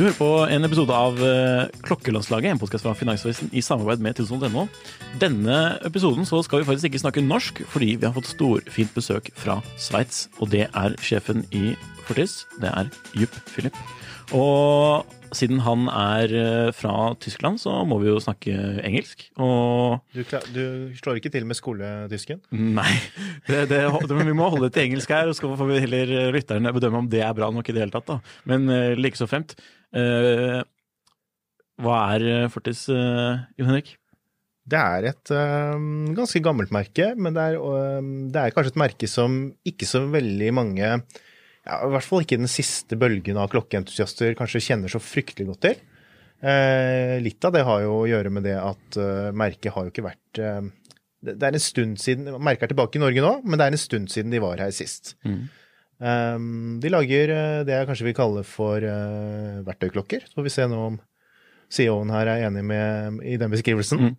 Du hører på en episode av eh, Klokkelandslaget, en podkast fra Finansavisen i samarbeid med Tusen.no. Denne episoden skal vi faktisk ikke snakke norsk, fordi vi har fått storfint besøk fra Sveits. Og det er sjefen i Fortis. Det er Jupp Philip. Og siden han er eh, fra Tyskland, så må vi jo snakke engelsk. Og Du, klar, du slår ikke til med skoletysken? Nei, det, det, vi må holde til engelsk her, og så får vi heller eh, lytterne bedømme om det er bra nok i det hele tatt. da. Men uh, like så fremt. Uh, hva er Fortis, uh, Jon Henrik? Det er et øhm, ganske gammelt merke, men det er, øhm, det er kanskje et merke som ikke så veldig mange ja, I hvert fall ikke den siste bølgen av klokkeentusiaster kanskje kjenner så fryktelig godt til. Eh, litt av det har jo å gjøre med det at eh, merket har jo ikke vært eh, det, det er en stund siden Merket er tilbake i Norge nå, men det er en stund siden de var her sist. Mm. Eh, de lager uh, det jeg kanskje vil kalle for verktøyklokker. Så får vi se nå om CEO-en her er enig med, i den beskrivelsen. Mm.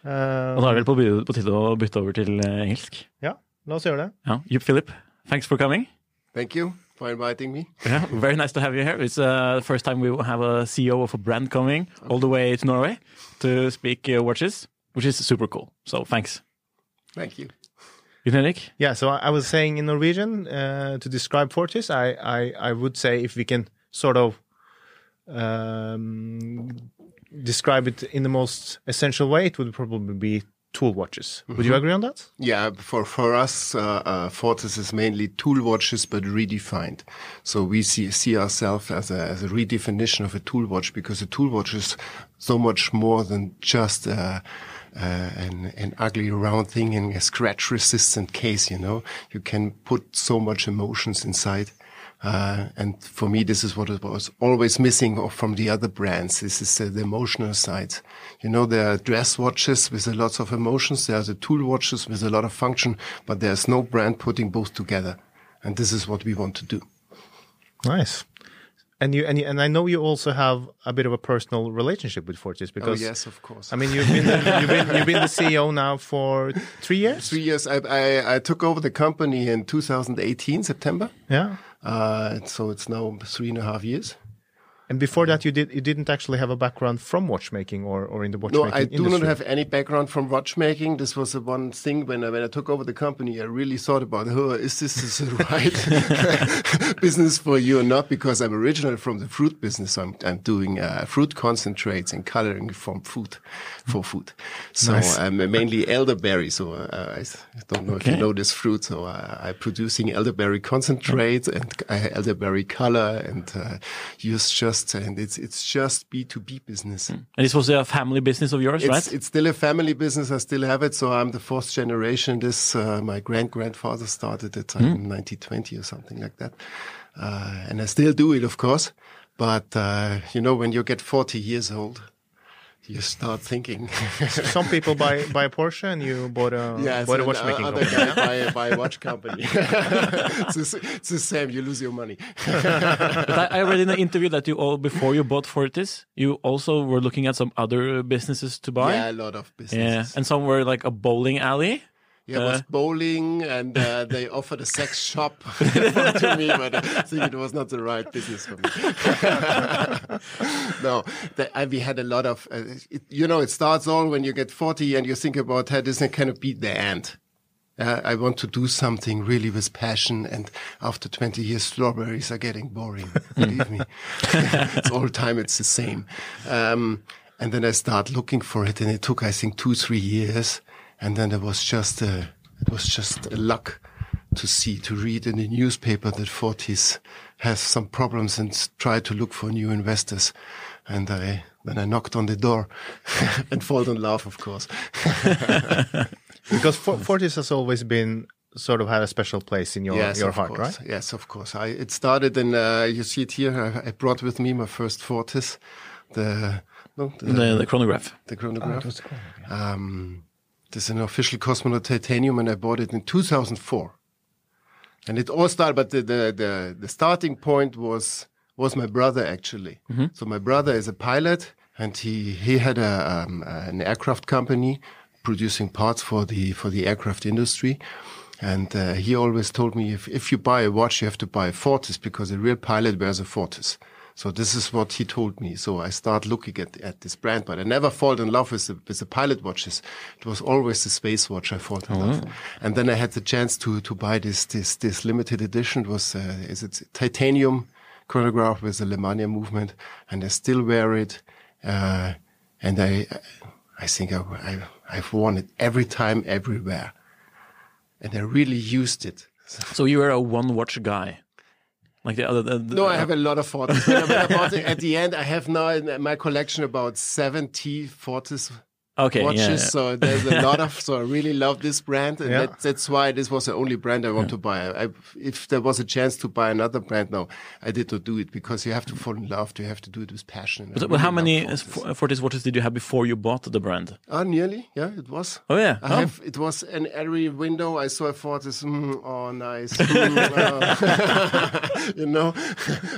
Og da er det vel på, på tide å bytte over til engelsk? Ja, la oss gjøre det. Ja. Jupp Philip, thanks for coming. Thank you for inviting me. Yeah, very nice to have you here. It's uh, the first time we have a CEO of a brand coming all the way to Norway to speak uh, watches, which is super cool. So thanks. Thank you. Henrik? Yeah, so I was saying in Norwegian uh, to describe Fortis, I, I, I would say if we can sort of um, describe it in the most essential way, it would probably be tool watches. Would you agree on that? Yeah, for for us, uh, uh, Fortis is mainly tool watches, but redefined. So we see see ourselves as a as a redefinition of a tool watch because a tool watch is so much more than just uh, uh, an, an ugly round thing in a scratch resistant case. You know, you can put so much emotions inside. Uh, and for me, this is what was always missing from the other brands. This is uh, the emotional side. You know, there are dress watches with a lot of emotions. There are the tool watches with a lot of function, but there's no brand putting both together. And this is what we want to do. Nice. And you and you, and I know you also have a bit of a personal relationship with Fortis because oh, yes, of course. I mean, you've been the, you've been you've been the CEO now for three years. Three years. I I, I took over the company in 2018 September. Yeah. Uh, so it's now three and a half years. And before that, you did you didn't actually have a background from watchmaking or, or in the watchmaking No, I do industry. not have any background from watchmaking. This was the one thing when I, when I took over the company, I really thought about, oh, is this is the right business for you or not? Because I'm originally from the fruit business. I'm, I'm doing uh, fruit concentrates and coloring from food for food. So Nice. I'm mainly elderberry. So uh, I don't know if you know this fruit. So uh, I'm producing elderberry concentrate and uh, elderberry color and uh, use just and it's it's just B2B business. And this was a family business of yours, It's, right? it's still a family business. I still have it. So I'm the fourth generation. This, uh, my grand grandfather started it like in 1920 or something like that. Uh, and I still do it, of course. But, uh, you know, when you get 40 years old, you start thinking. Some people buy buy a Porsche, and you bought a yeah, bought a so watchmaking other company. guy buy, a- buy a watch company. it's, the, it's the same. You lose your money. but I, I read in an interview that you all, before you bought Fortis, you also were looking at some other businesses to buy. Yeah, a lot of businesses. Yeah, and some were like a bowling alley. Yeah, it was bowling, and uh, they offered a sex shop to me, but I think it was not the right business for me. no, the, uh, we had a lot of, uh, it, you know, it starts all when you get 40 and you think about how this kind of beat the end. Uh, I want to do something really with passion, and after 20 years, strawberries are getting boring. Believe me, it's all time. It's the same. Um, and then I start looking for it, and it took, I think, two, three years, and then there was just a, it was just a luck to see, to read in the newspaper that Fortis has some problems and try to look for new investors. And I, then I knocked on the door and fall in love, of course. Because For- Fortis has always been sort of had a special place in your your heart, course. right? Yes, of course. I, it started in, uh, you see it here, I, I brought with me my first Fortis, the, no, the, The, the chronograph. the chronograph. Um, this is an official Cosmonaut titanium, and I bought it in 2004. And it all started, but the, the, the, the starting point was, was my brother actually. So my brother is a pilot and he, he had a, um, an aircraft company producing parts for the, for the aircraft industry. And uh, he always told me if, if you buy a watch, you have to buy a Fortis because a real pilot wears a Fortis. So this is what he told me. So I start looking at, at this brand, but I never fall in love with the, with the pilot watches. It was always the space watch I fall in love. And then I had the chance to, to buy this, this, this limited edition. It was, uh, is it titanium chronograph with the Lemania movement and I still wear it. Uh, and I, I think I, I, I've worn it every time, everywhere. And I really used it. So you were a one watch guy, like the other. The, the- No, I have a lot of Fortis. When I- when I bought it, at the end, I have now in my collection about 70 Fortis okay, watches. yeah, yeah. So there's a lot of. So I really love this brand, and Yeah. that, that's why this was the only brand I want to buy. I, if there was a chance to buy another brand, no, I did not do it because you have to fall in love. You have to do it with passion. But, but how many for Fortis. F- watches did you have before you bought the brand? Oh, nearly. Yeah, it was. Oh yeah, I Oh. have. It was in every window I saw a Fortis. Mm, oh, nice. Mm, oh. you know,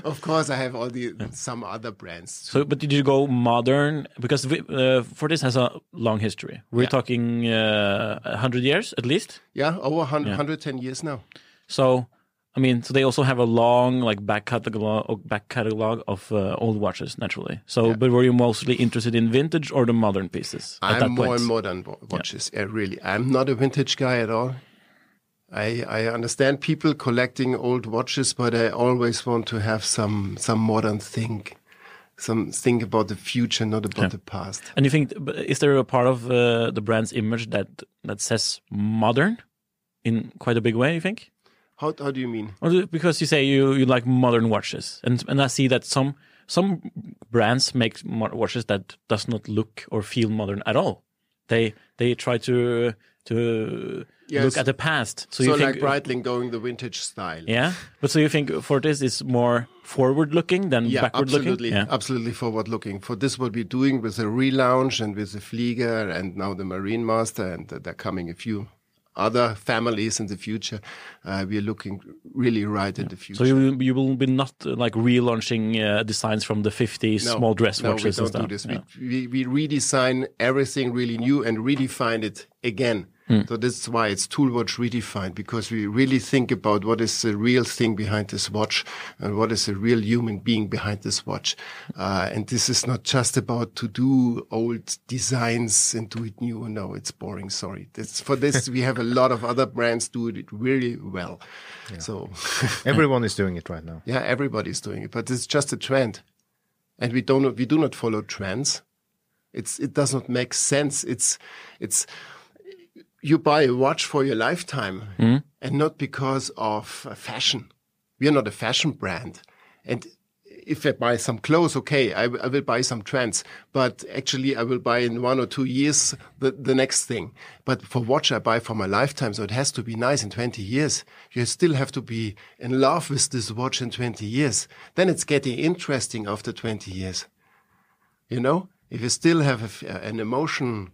of course I have all the some other brands. So, but did you go modern? Because we- uh, Fortis has a long history. We're Yeah. talking uh, a hundred years at least. Yeah, over 100, 110 years now. So, I mean, so they also have a long like back catalog, back catalog of uh, old watches, naturally. So, but were you mostly interested in vintage or the modern pieces at that I'm more point? modern watches. Yeah. really. I'm not a vintage guy at all. I, I understand people collecting old watches, but I always want to have some some modern thing, some think about the future, not about the past. And you think, is there a part of uh, the brand's image that that says modern in quite a big way? You think? How how do you mean? Because you say you, you like modern watches, and and I see that some some brands make watches that does not look or feel modern at all. They they try to to Yes. look at the past. So, So, you like think, Breitling going the vintage style. yeah. But so you think Fortis is more forward looking than Yeah, backward absolutely, looking? Yeah. absolutely forward looking. Fortis, what we're doing with the relaunch and with the Flieger and now the Marine Master, and they're coming a few other families in the future. Uh, we're looking really right in the future. So you will, you will be not uh, like relaunching uh, designs from the 50s No, small dress no, watches we don't stuff. do this. Yeah. We, we, we redesign everything really new and redefine it again. Hmm. So that's why it's Toolwatch redefined because we really think about what is the real thing behind this watch and what is the real human being behind this watch. Uh, and this is not just about to do old designs and do it new. No, it's boring. Sorry. This, for this, we have a lot of other brands do it really well. So Everyone is doing it right now. yeah, everybody is doing it, but it's just a trend, and we don't we do not follow trends. It's it does not make sense. It's it's you buy a watch for your lifetime, and not because of uh, fashion. We are not a fashion brand, and if I buy some clothes, okay, I, I will buy some trends, but actually I will buy in one or two years the, the next thing. But for watch I buy for my lifetime, so it has to be nice in 20 years. You still have to be in love with this watch in 20 years. Then it's getting interesting after 20 years. You know, if you still have a f an emotion,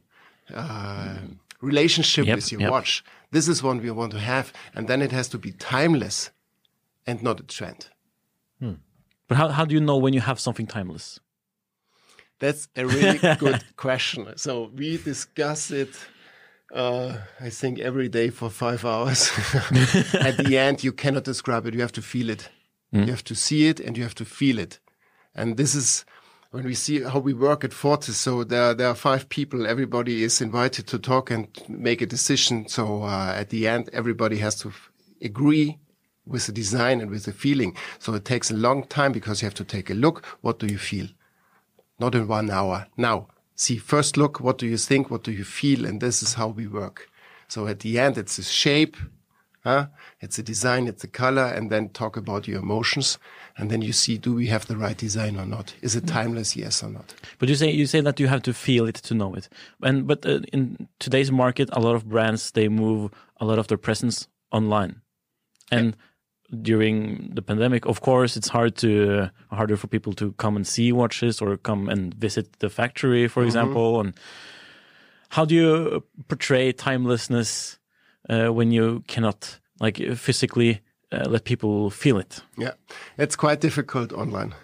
uh, relationship Yep, with your yep. watch, this is what we want to have. And then it has to be timeless and not a trend. But how, how do you know when you have something timeless? That's a really good question. So we discuss it Uh, I think every day for five hours. At the end, you cannot describe it. You have to feel it. You have to see it and you have to feel it. And this is when we see how we work at Fortis. So there, there are five people. Everybody is invited to talk and make a decision. So uh, at the end, everybody has to agree with the design and with the feeling. So it takes a long time because you have to take a look. What do you feel? Not in one hour. Now, see, first look, what do you think? What do you feel? And this is how we work. So at the end, it's a shape. Huh? It's a design, it's a color, and then talk about your emotions. And then you see, do we have the right design or not? Is it timeless? Yes or not? But you say you say that you have to feel it to know it. And but uh, in today's market, a lot of brands they move a lot of their presence online, and during the pandemic, of course, it's hard to uh, harder for people to come and see watches or come and visit the factory, for example. And how do you portray timelessness uh, when you cannot like physically uh, let people feel it? Yeah, it's quite difficult online.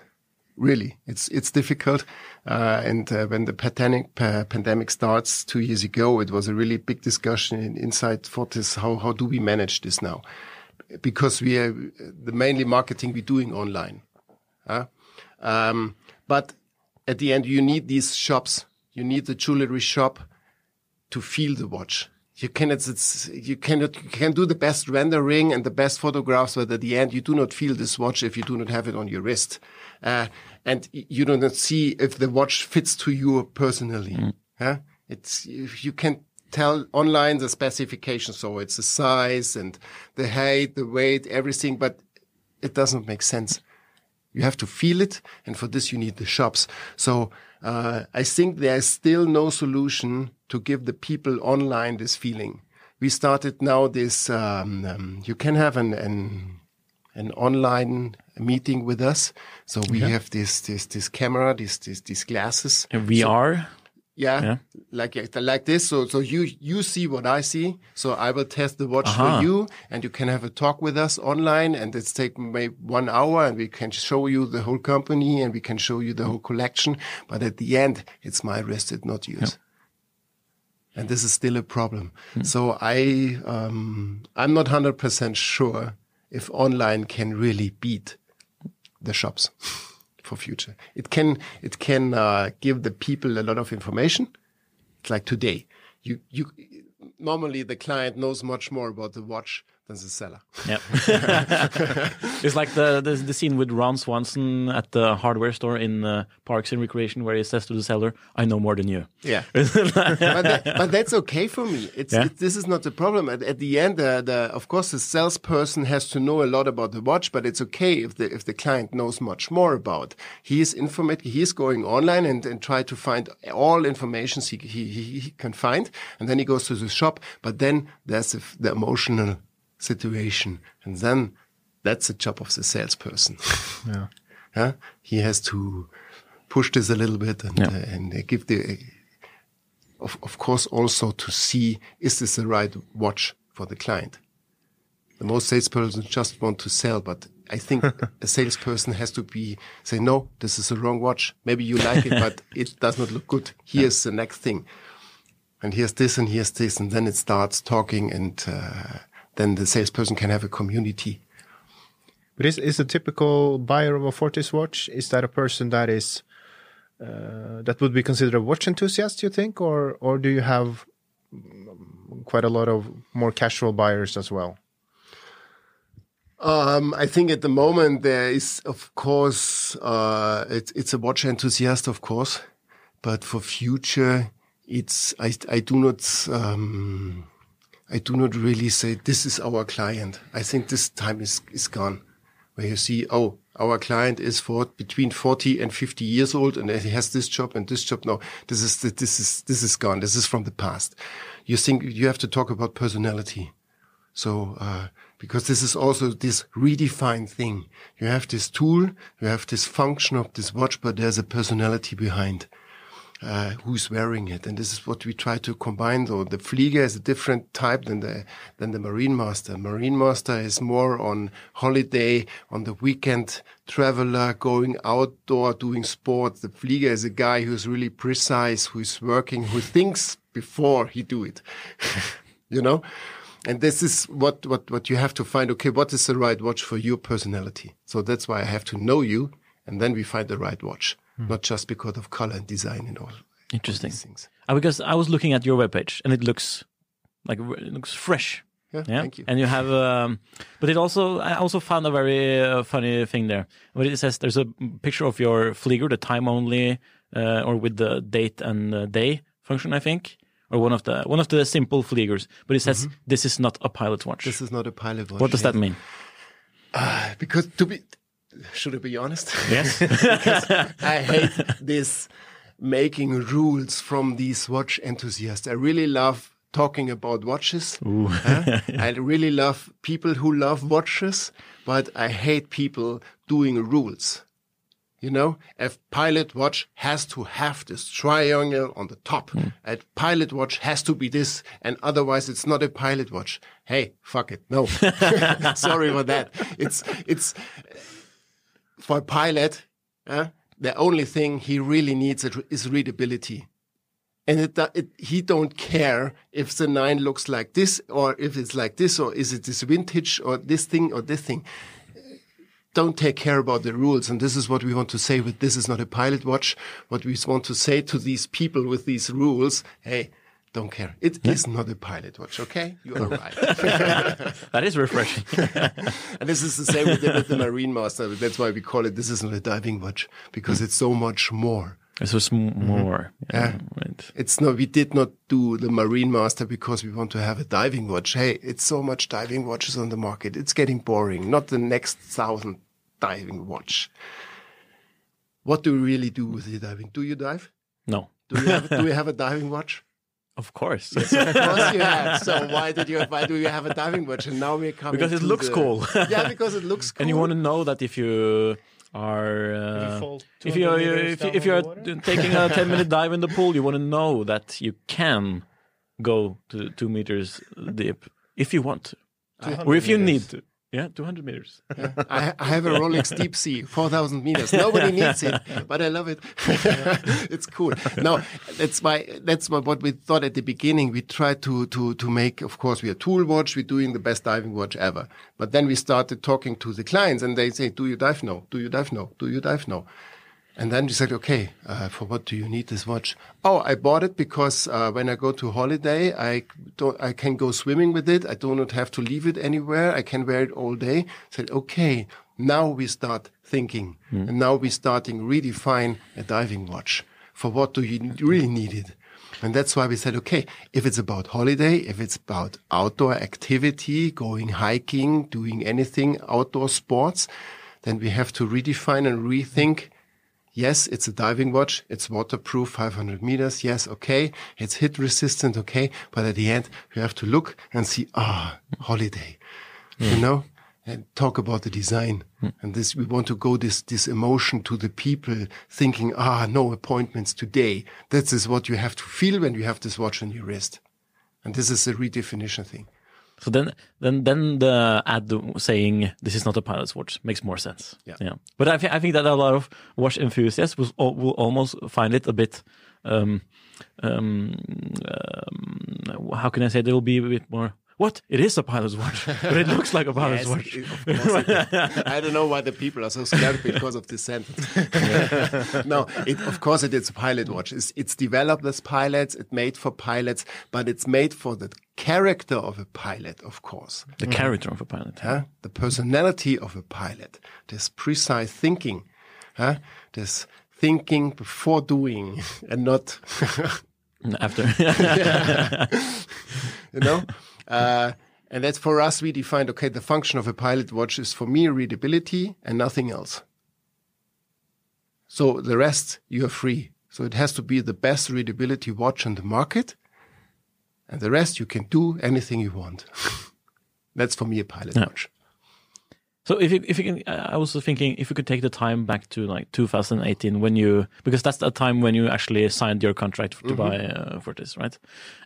Really, it's it's difficult. Uh, and uh, when the pandemic pa- pandemic starts two years ago, it was a really big discussion in, inside Fortis. How how do we manage this now? Because we are the mainly marketing we're doing online. huh? Um, but at the end, you need these shops. You need the jewelry shop to feel the watch. You cannot, it's, you cannot, you can do the best rendering and the best photographs, but at the end, you do not feel this watch if you do not have it on your wrist. Uh, and you do not see if the watch fits to you personally. Huh? It's, you can tell online the specifications. So it's the size and the height, the weight, everything, but it doesn't make sense. You have to feel it, and for this you need the shops. So uh, I think there's still no solution to give the people online this feeling. We started now this. Um, um, you can have an, an an online meeting with us. So we have this this this camera, this this these glasses. And VR. Yeah, Yeah. like like this. So so you you see what I see. So I will test the watch Aha. for you, and you can have a talk with us online, and it's take maybe one hour, and we can show you the whole company, and we can show you the whole collection. But at the end, it's my wrist, it's not yours. And this is still a problem. So I um, I'm not hundred percent sure if online can really beat the shops for future. It can it can uh, give the people a lot of information. It's like today, you you normally the client knows much more about the watch than the seller. Yeah. it's like the, the the scene with Ron Swanson at the hardware store in uh, Parks and Recreation where he says to the seller, "I know more than you." Yeah, but, that, but that's okay for me. It's Yeah. it, this is not the problem. At, at the end, uh, the of course the salesperson has to know a lot about the watch, but it's okay if the if the client knows much more about. He is informed. He is going online and, and try to find all information he, he he he can find, and then he goes to the shop. But then there's the, the emotional situation, and then that's the job of the salesperson. Yeah. Huh? He has to push this a little bit and Yeah. uh, and give the of of course also to see is this the right watch for the client. The most salespersons just want to sell, but I think a salesperson has to be say no, this is the wrong watch. Maybe you like it, but it does not look good. Here's the next thing, and here's this and here's this, and then it starts talking, and uh, then the salesperson can have a community. But is is a typical buyer of a Fortis watch? Is that a person that is uh, that would be considered a watch enthusiast? You think, or or do you have quite a lot of more casual buyers as well? Um, I think at the moment there is, of course, uh, it's it's a watch enthusiast, of course, but for future, it's I I do not um, I do not really say this is our client. I think this time is is gone, where you see oh our client is for between forty and fifty years old and he has this job and this job. No, this is this is this is gone. This is from the past. You think you have to talk about personality. So, uh, because this is also this redefined thing. You have this tool, you have this function of this watch, but there's a personality behind. Uh, who's wearing it. And this is what we try to combine. Though the Flieger is a different type than the than the Marine Master. Marine Master is more on holiday, on the weekend traveler, going outdoor, doing sports. The Flieger is a guy who's really precise, who's working, who thinks before he do it. you know. And this is what, what, what you have to find. Okay, what is the right watch for your personality? So that's why I have to know you, and then we find the right watch, not just because of color and design and all. Interesting. these things. Uh, because I was looking at your webpage and it looks like it looks fresh. Yeah, thank you. And you have, um, but it also I also found a very uh, funny thing there. Where it says there's a picture of your Flieger, the time only, uh, or with the date and uh, day function, I think, or one of the one of the simple Fliegers. But it says this is not a pilot watch. This is not a pilot watch. what does that mean? Because to be, should I be honest? Yes. I hate this making rules from these watch enthusiasts. I really love talking about watches. huh? I really love people who love watches, but I hate people doing rules. You know, a pilot watch has to have this triangle on the top. Hmm. A pilot watch has to be this, and otherwise it's not a pilot watch. Hey, fuck it. No. Sorry for that. It's, it's, for a pilot, uh, the only thing he really needs is readability. And it, it, he don't care if the nine looks like this or if it's like this or is it this vintage or this thing or this thing. Don't take care about the rules. And this is what we want to say with this is not a pilot watch. What we want to say to these people with these rules. Hey, don't care. It is not a pilot watch. Okay. You are right. that is refreshing. And this is the same we did with the Marine Master. That's why we call it, this is not a diving watch because it's so much more. This was m- mm-hmm. more. Yeah, Yeah. Right. It's not, we did not do the Marine Master because we want to have a diving watch. Hey, it's so much diving watches on the market. It's getting boring. Not the next thousand diving watch. What do you really do with the diving? Do you dive? No. Do you have, do you have a diving watch? Of course. Of course you have. So why did you, why do you have a diving watch? And now we're coming Because it to looks the- cool. yeah, because it looks cool. And you want to know that if you are uh, if you 200 are if you, down if you're taking a 10 minute dive in the pool you want to know that you can go to 2 meters deep if you want to or if you need to yeah 200 meters I, I have a Rolex Deep Sea, 4,000 meters. Nobody needs it, but I love it. it's cool. No, that's why, that's why what we thought at the beginning. We tried to, to, to make, of course, we are tool watch. We're doing the best diving watch ever. But then we started talking to the clients and they say, do you dive? No. Do you dive? No. Do you dive? No. And then we said, okay, uh, for what do you need this watch? Oh, I bought it because uh, when I go to holiday, I don't, I can go swimming with it. I do not have to leave it anywhere. I can wear it all day. I said, okay, now we start thinking, and now we starting redefine a diving watch. For what do you really need it? And that's why we said, okay, if it's about holiday, if it's about outdoor activity, going hiking, doing anything outdoor sports, then we have to redefine and rethink Yes, it's a diving watch. It's waterproof, 500 meters. Yes, okay. It's hit resistant, okay. But at the end, you have to look and see, ah, holiday, you know, and talk about the design. And this, we want to go this, this emotion to the people thinking, ah, no appointments today. This is what you have to feel when you have this watch on your wrist. And this is a redefinition thing. So then then then the ad saying this is not a pilot's watch makes more sense Yeah. yeah. but i, thi- I think that a lot of watch enthusiasts will, will almost find it a bit um, um, um, how can i say they will be a bit more what it is a pilot's watch but it looks like a pilot's Yes, watch it- of course it- I don't know why the people are so scared because of this sentence. no, it, of course it is a pilot watch. It's, it's developed as pilots, it's made for pilots, but it's made for the character of a pilot, of course. the character of a pilot Huh? The personality of a pilot, this precise thinking, huh? this thinking before doing and not after you know? Uh, and that's for us, we defined, okay, the function of a pilot watch is for me readability and nothing else. So the rest, you are free. So it has to be the best readability watch on the market. And the rest, you can do anything you want. that's for me a pilot Yeah. watch. So if you if you can, I was thinking if you could take the time back to like 2018 when you because that's the time when you actually signed your contract to buy uh, Fortis, right?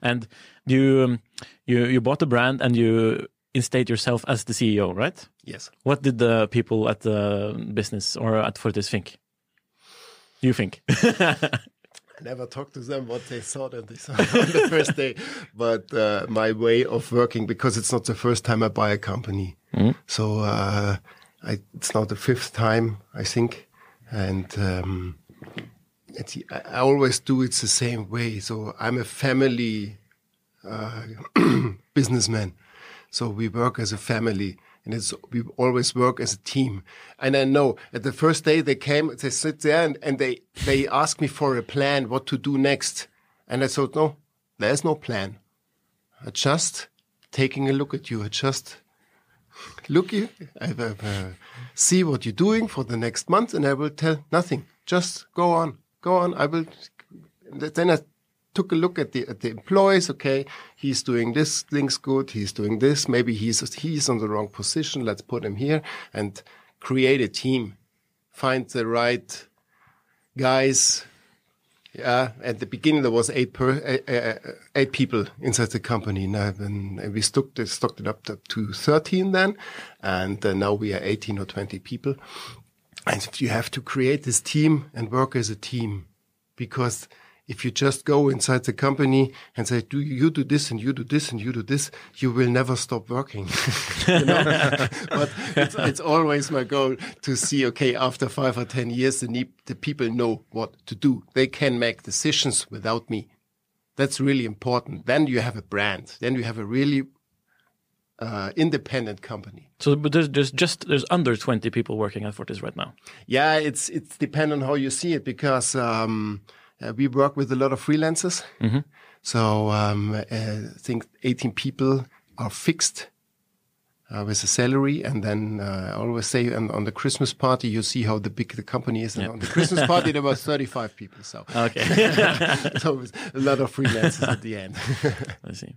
And you um, you you bought the brand and you instate yourself as the CEO, right? Yes. What did the people at the business or at Fortis think? You think? I never talked to them what they thought on, this, on the first day, but uh, my way of working because it's not the first time I buy a company, so uh, I, it's not the fifth time I think, and um, it's, I I always do it the same way. So I'm a family uh, businessman, so we work as a family. And it's, we always work as a team. And I know at the first day they came, they sit there and, and they, they ask me for a plan, what to do next. And I thought, no, there's no plan. I just taking a look at you. I just look you, I uh, uh, see what you're doing for the next month, and I will tell nothing. Just go on, go on. I will. Then I took a look at the at the employees. Okay, he's doing this things good. He's doing this. Maybe he's he's on the wrong position. Let's put him here and create a team. Find the right guys. Yeah, at the beginning there was eight per uh, uh, eight people inside the company. Now then we stocked it, stocked it up to, to thirteen then, and uh, now we are eighteen or twenty people. And you have to create this team and work as a team, because if you just go inside the company and say, "Do you do this and you do this and you do this," you will never stop working. but it's, it's always my goal to see, okay, after five or ten years, the, the people know what to do. They can make decisions without me. That's really important. Then you have a brand. Then you have a really uh, independent company. So, but there's, there's just there's under 20 people working at Fortis right now. Yeah, it's it's depend on how you see it because um, uh, we work with a lot of freelancers. So um, uh, I think 18 people are fixed uh, with a salary, and then uh, I always say on, on the Christmas party you see how the big the company is. And on the Christmas party there were 35 people. So Okay, so a lot of freelancers at the end. I see.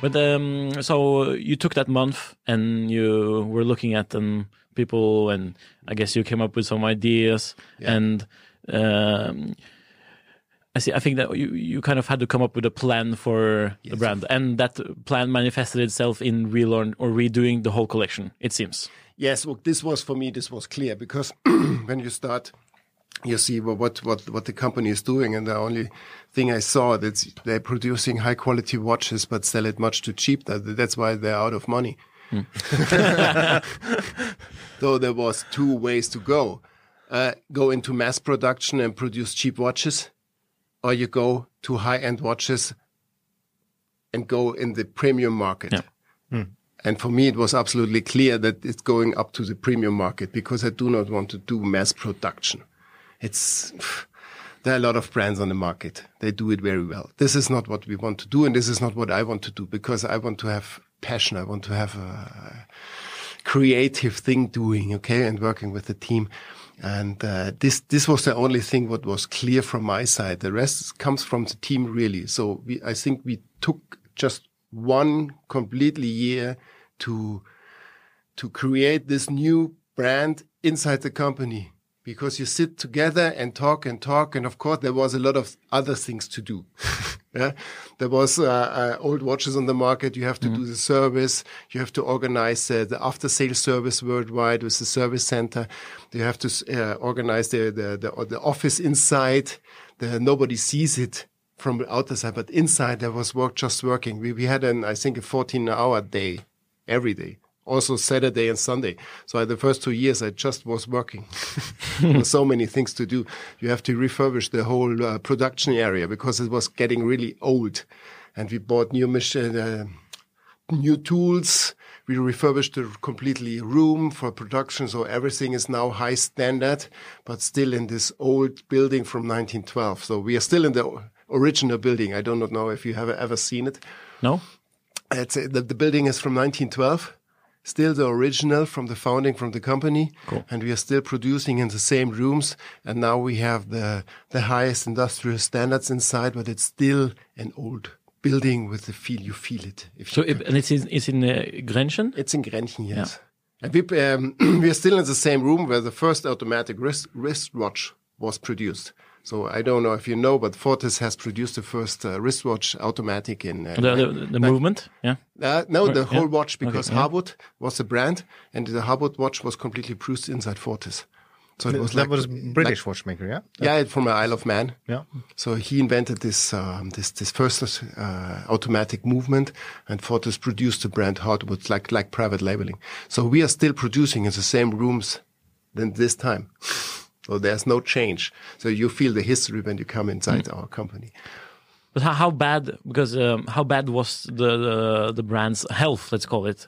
But um, so you took that month and you were looking at um, people, and I guess you came up with some ideas. And um, I see. I think that you you kind of had to come up with a plan for the brand, and that plan manifested itself in relearn or redoing the whole collection. It seems. Yes, well, this was for me. This was clear because when you start, you see what what what the company is doing, and the only thing I saw that they're producing high quality watches but sell it much too cheap. That that's why they're out of money. Though there was two ways to go: uh, go into mass production and produce cheap watches, or you go to high end watches and go in the premium market. Yeah. And for me, it was absolutely clear that it's going up to the premium market because I do not want to do mass production. It's, there are a lot of brands on the market. They do it very well. This is not what we want to do. And this is not what I want to do because I want to have passion. I want to have a creative thing doing. Okay. And working with the team. And uh, this this was the only thing what was clear from my side. The rest comes from the team really. So we, I think we took just one completely year to to create this new brand inside the company because you sit together and talk and talk and of course there was a lot of other things to do. Yeah? There was uh, uh, old watches on the market. You have to do the service. You have to organize uh, the after sales service worldwide with the service center. You have to uh, organize the, the the the office inside. The, nobody sees it from the outer side, but inside there was work just working. We, we had an, I think, a 14 hour day every day. Also Saturday and Sunday. So the first two years I just was working. so many things to do. You have to refurbish the whole uh, production area because it was getting really old. And we bought new machine, uh, new tools. We refurbished the completely room for production. So everything is now high standard, but still in this old building from 1912. So we are still in the original building. I do not know if you have ever seen it. No. It's, uh, the, the building is from 1912 still the original from the founding from the company Cool. and we are still producing in the same rooms and now we have the the highest industrial standards inside but it's still an old building with the feel you feel it if So it, and it's in, it's in uh, Grenchen. it's in Grenchen, yes. And we, um, we are still in the same room where the first automatic wrist, wristwatch was produced. So I don't know if you know, but Fortis has produced the first uh, wristwatch automatic in. Uh, The, the, the movement. Yeah. uh, no, the yeah. whole watch because Okay, yeah. Harwood was the brand, and the Harwood watch was completely produced inside Fortis. So it was that like was British like- watchmaker, yeah? yeah, from the Isle of Man. Yeah. So he invented this um, this this first uh, automatic movement, and Fortis produced the brand Harwood like like private labeling. So we are still producing in the same rooms than this time. So there's no change. So you feel the history when you come inside Mm. our company. But how, how bad? Because um, how bad was the, the the brand's health? Let's call it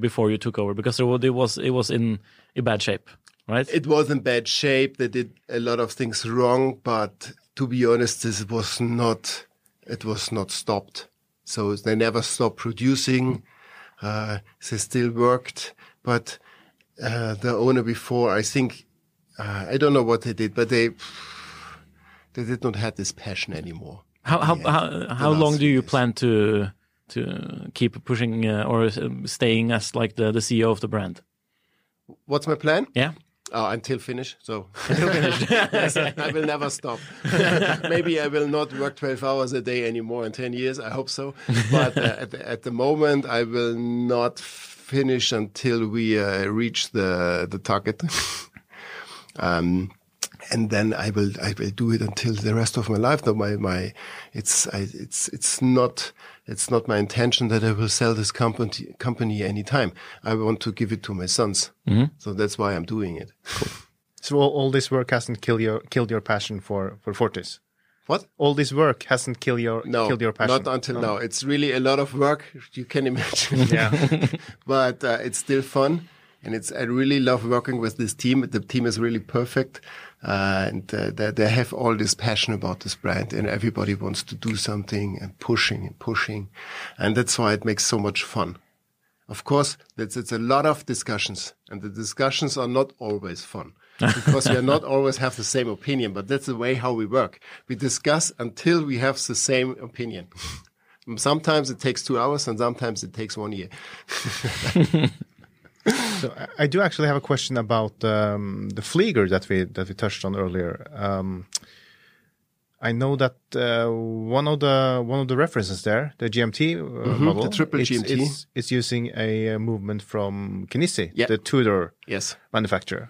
before you took over, because was, it was it was in in bad shape, right? It was in bad shape. They did a lot of things wrong, but to be honest, this was not. It was not stopped. So they never stopped producing. Uh, they still worked, but uh, the owner before, I think, uh, I don't know what they did, but they they did not have this passion anymore. how how how, how long do you plan to to keep pushing uh, or uh, staying as like the the CEO of the brand? What's my plan? Yeah. Oh, until finish. So yes, I will never stop. Maybe I will not work 12 hours a day anymore in 10 years. I hope so. But uh, at, the, at the moment, I will not finish until we uh, reach the the target. um, and then I will I will do it until the rest of my life. Though my my it's I, it's it's not it's not my intention that I will sell this company company anytime. I want to give it to my sons. So that's why I'm doing it. So all, all this work hasn't killed your killed your passion for for Fortis. What? All this work hasn't killed your No, killed your passion. not until now. It's really a lot of work. You can imagine. Yeah. but uh, it's still fun, and it's I really love working with this team. The team is really perfect, uh, and uh, they, they have all this passion about this brand, and everybody wants to do something and pushing and pushing, and that's why it makes so much fun. Of course, it's, it's a lot of discussions, and the discussions are not always fun because we are not always have the same opinion. But that's the way how we work. We discuss until we have the same opinion. Sometimes it takes two hours, and sometimes it takes one year. So I- do actually have a question about um, the Flieger that we that we touched on earlier. Um, I know that uh, one of the one of the references there, the GMT uh, model, the triple it's, GMT. it's, it's using a uh, movement from Kenissi, Yeah. the Tudor Yes. manufacturer.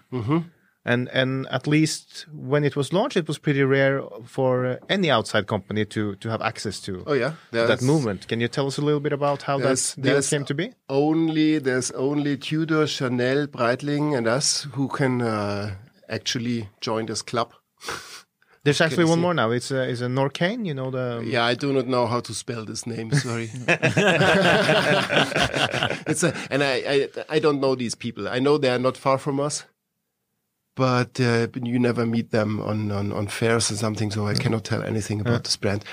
And and at least when it was launched, it was pretty rare for uh, any outside company to to have access to Oh yeah. that There's- movement. Can you tell us a little bit about how that deal came to be? Only there's only Tudor, Chanel, Breitling, and us who can uh, actually join this club. There's actually one more now. It's a, it's a Norqain, you know the Yeah, I do not know how to spell this name. Sorry. it's a, and I, I I don't know these people. I know they are not far from us, but uh, you never meet them on, on, on fairs or something. So I cannot tell anything about this brand.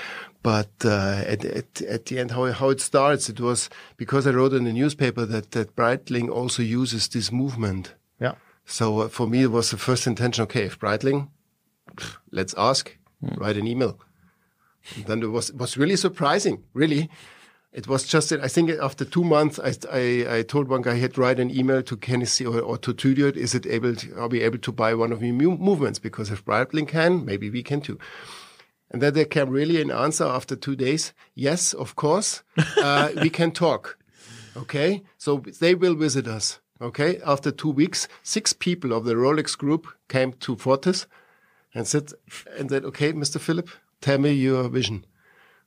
But uh, at, at at the end, how how it starts, it was because I wrote in the newspaper that that Breitling also uses this movement. yeah. So uh, for me, it was the first intention. Okay, if Breitling, let's ask, write an email. And then it was it was really surprising. Really, it was just. that I think after two months, I I, I told one guy he had write an email to Kenissi or, or to Tudor. Is it able? To, are we able to buy one of your mu- movements? Because if Breitling can, maybe we can too. And then there came really an answer after two days. Yes, of course, uh, we can talk. Okay, so they will visit us. Okay, after two weeks, six people of the Rolex group came to Fortis, and said, and said, okay, Mr. Philipp, tell me your vision.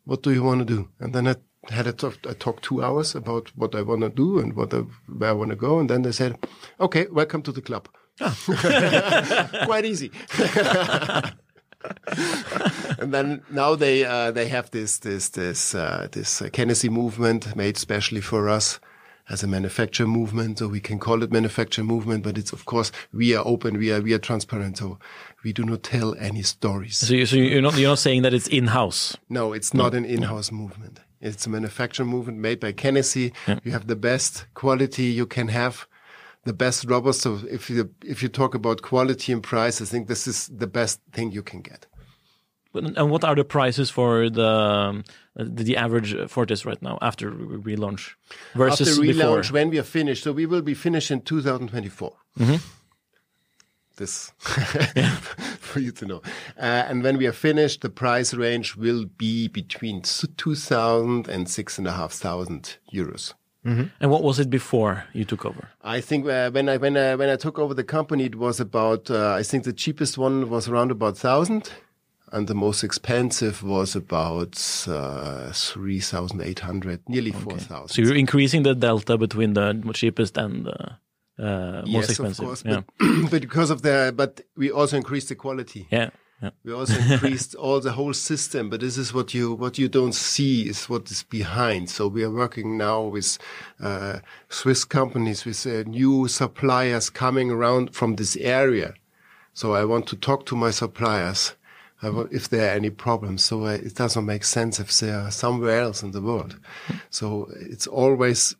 What do you want to do? And then I had a talk, I talked two hours about what I want to do and what I, where I want to go. And then they said, okay, welcome to the club. Quite easy. and then now they uh, they have this this this uh, this uh, Kenissi movement made specially for us as a manufacturer movement, so we can call it manufacturer movement. But it's of course we are open, we are we are transparent, so we do not tell any stories. So, you, so you're not you're not saying that it's in house. No, it's not an in-house movement. It's a manufacturing movement made by Kenissi. You have the best quality you can have, the best robots. So if you if you talk about quality and price, I think this is the best thing you can get. And what are the prices for the the, the average Fortis right now after relaunch versus After before? relaunch, when we are finished, so we will be finished in 2024. Mm-hmm. This for you to know. Uh, and when we are finished, the price range will be between 2,000 and 6,500 euros. And what was it before you took over? I think uh, when I when I when I took over the company, it was about uh, I think the cheapest one was around about thousand, and the most expensive was about uh, three thousand eight hundred, nearly four thousand. So you're increasing the delta between the cheapest and the uh, yes, expensive. of course, yeah. but, but because of the but we also increased the quality. yeah, yeah. We also increased all the whole system, but this is what you what you don't see is what is behind. So we are working now with uh, Swiss companies, with uh, new suppliers coming around from this area. So I want to talk to my suppliers I want, if there are any problems. So uh, it doesn't make sense if they are somewhere else in the world. So it's always